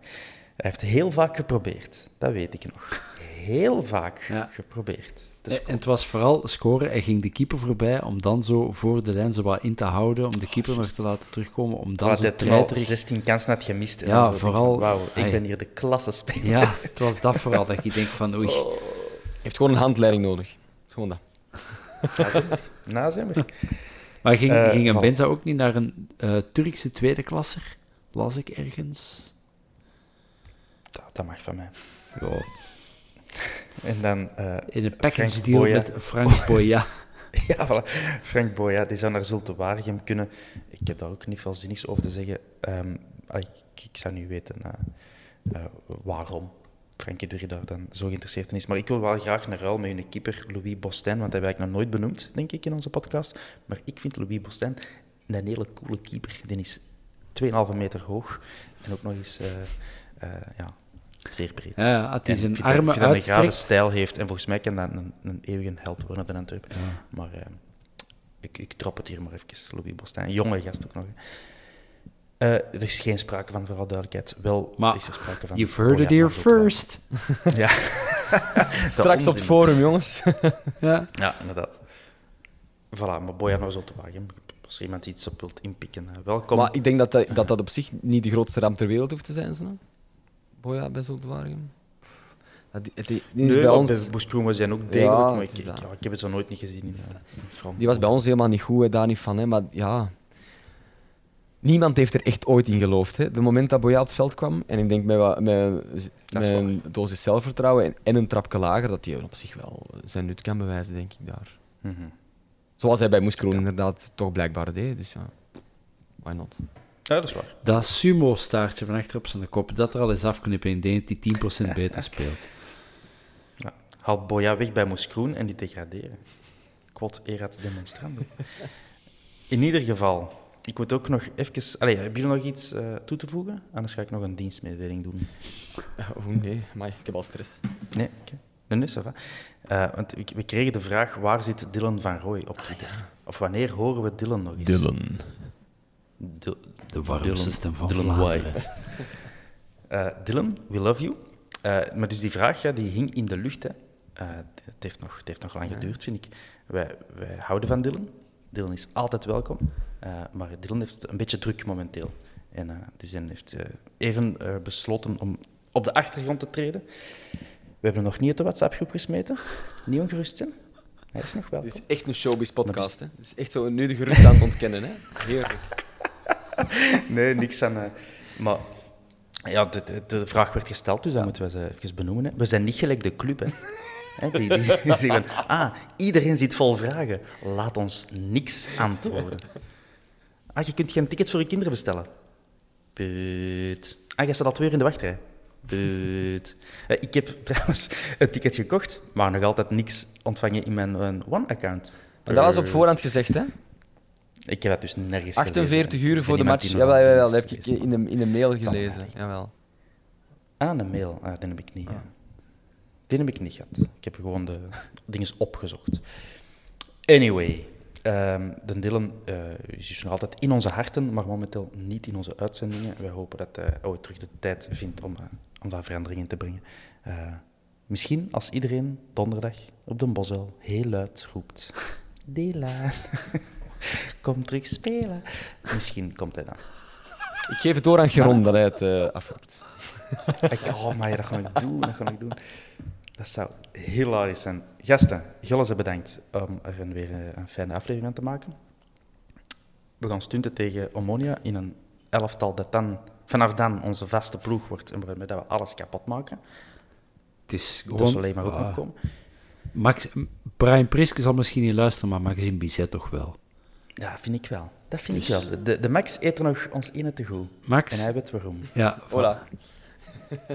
Hij heeft heel vaak geprobeerd, dat weet ik nog. Heel vaak Ja. geprobeerd. En Dus en het was vooral scoren. Hij ging de keeper voorbij om dan zo voor de lijn zo wat in te houden, om de keeper nog te laten terugkomen, om dan zo treiterig... 16 kansen had gemist. En Ja, vooral- Wauw, ik ben hier de klasse speler. Ja, het was dat vooral dat je denkt van oei. Oh. heeft gewoon een handleiding nodig. Gewoon dat. Nazemmer. Maar ging, Eh, ging een. Benza ook niet naar een eh, Turkse tweede klasser? Las ik ergens. Dat, dat mag van mij. Ja, En dan... eh, in een package Frank deal Boya. met Frank Boya. Ja, voilà. Frank Boya, die zou naar Zulte Waregem kunnen. Ik heb daar ook niet veel zinnigs over te zeggen. Ehm, ah, ik, ik zou niet weten eh, eh, waarom Frankie Dury daar dan zo geïnteresseerd in is. Maar ik wil wel graag een ruil met hun keeper Louis Bostin, want dat heb ik nog nooit benoemd, denk ik, in onze podcast. Maar ik vind Louis Bostin een hele coole keeper. Die is 2,5 meter hoog en ook nog eens ja, zeer breed. Ja, ja, het is En een vind dat- dat een grave stijl heeft. En volgens mij kan dat een, een eeuwige held worden bij Antwerpen. Maar eh, ik, ik drop het hier maar even, Louis Bostin. Een jonge gast ook nog. Eh, er is geen sprake van, voor alle duidelijkheid. Wel Maar is er sprake van... You've heard it here first. Ja. Straks op het forum, jongens. Ja. Ja, inderdaad. Voilà, maar Bojan was op de wagen. Als er iemand iets op wilt inpikken, eh, welkom. Maar ik denk dat dat, dat dat op zich niet de grootste ramp ter wereld hoeft te zijn. Zo. Boja bij. Dat, die, die, die is Nee, bij ons, bij Boeskroen zijn ook degelijk, Ja, maar het ik, is ik, dat. ja, ik heb het zo nooit niet gezien in, die was bij ons helemaal niet goed, hè, daar niet van. Hè, maar ja, niemand heeft er echt ooit in geloofd. Hè. De moment dat Boja op het veld kwam, en ik denk met, wat- met, een dosis zelfvertrouwen en, en een trapje lager, dat hij op zich wel zijn nut kan bewijzen, denk ik daar. Mhm. Zoals hij bij Moeskroen inderdaad toch blijkbaar deed. Dus ja, why not? Ja, dat is waar. Dat sumo-staartje van achter op zijn kop, dat er al eens afknippen en denk dat hij 10% beter speelt. Ja. Haal Boja weg bij Moeskroen en die degraderen. Quod erat demonstrandum. In ieder geval, ik moet ook nog even... Allee, hebben jullie nog iets eh, toe te voegen? Anders ga ik nog een dienstmededeling doen. Oh nee, maar ik heb al stress. Nee, oké. Nee, nee. Eh, want we, we kregen de vraag, waar zit Dylan van Rooij op Twitter? Of wanneer horen we Dylan nog eens? Dylan. Dy- De warmste stem van Dylan. White. Eh, Dylan, we love you. Eh, maar dus die vraag ja, die hing in de lucht. Hè. Eh, het, heeft nog, het heeft nog lang geduurd, vind ik. Wij, wij houden van Dylan. Dylan is altijd welkom. Eh, maar Dylan heeft het een beetje druk momenteel. En, eh, dus hij heeft eh, even eh, besloten om op de achtergrond te treden. We hebben nog niet uit de WhatsApp-groep gesmeten. Niet ongerust zijn. Hij is nog welkom. Dit is echt een showbiz-podcast. hè. Het is echt zo nu de geruchten aan het ontkennen. Hè? Heerlijk. Nee, niks van. eh, maar Ja, de, de, de vraag werd gesteld, dus dat moeten we ze even benoemen. Hè. We zijn niet gelijk de club, hè. Hè, die, die, die zeggen, ah, iedereen zit vol vragen. Laat ons niks antwoorden. Ah, je kunt geen tickets voor je kinderen bestellen. Put. Ah, jij staat al twee uur in de wachtrij. Put. Eh, Ik heb trouwens een ticket gekocht, maar nog altijd niks ontvangen in mijn, One-account. Maar dat was op voorhand gezegd, hè? Ik heb dat dus nergens 48 gelezen. uur voor de match. Jawel, jawel, dat heb ik in de, in de mail gelezen. Jawel. Ah, een mail. Ah, die heb ik niet. Die heb ik niet gehad. Ik heb gewoon de dingen opgezocht. Anyway, ehm, de Dylan eh, is dus nog altijd in onze harten, maar momenteel niet in onze uitzendingen. Wij hopen dat hij ooit terug de tijd vindt om, eh, om daar verandering in te brengen. Eh, misschien als iedereen donderdag op de Bosel heel luid roept... Dylan, kom terug spelen. Misschien komt hij dan. Ik geef het door aan Geron dat hij het eh afroept. Ik, oh, maar dat ga ik doen, dat ga ik doen. Dat zou hilarisch zijn. Gasten, Gilles bedankt om er een, weer een, een fijne aflevering aan te maken. We gaan stunten tegen Omonia in een elftal dat dan, vanaf dan onze vaste ploeg wordt en waarmee dat we alles kapot maken. Het is Dat gewoon... is alleen maar goed Ah. moet komen. Max, Brian Priske zal misschien niet luisteren, maar Maxime Bizet toch wel. Ja, vind ik wel. Dat vind ik wel. De, de Max eet er nog ons ene te goed. Max? En hij weet waarom. Ja, Voilà.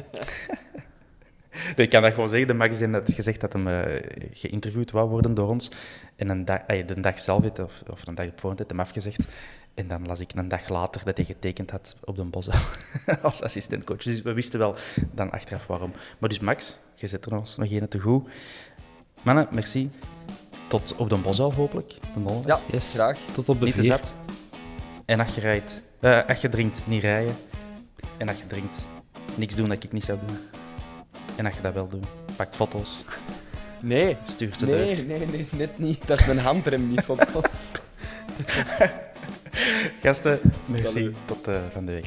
Nee, ik kan dat gewoon zeggen. De Max die had gezegd dat hem eh, geïnterviewd wou worden door ons. En een dag, de dag zelf, heeft, of, of een dag op voorhand, heeft hem afgezegd. En dan las ik een dag later dat hij getekend had op de Bos als assistentcoach. Dus we wisten wel dan achteraf waarom. Maar dus Max, je zet er ons nog een te goed. Mannen, merci. Tot op de Bosal hopelijk. De donderdag. Ja, yes. graag. Tot op de Niet te zat. En als je rijdt, eh, als je drinkt, niet rijden. En als je drinkt, niks doen dat ik niet zou doen. En als je dat wel doet, pak foto's, Nee. stuur ze Nee, door. nee, nee, net niet. Dat is mijn handrem niet ons. Gasten, merci. Tot eh, van de week.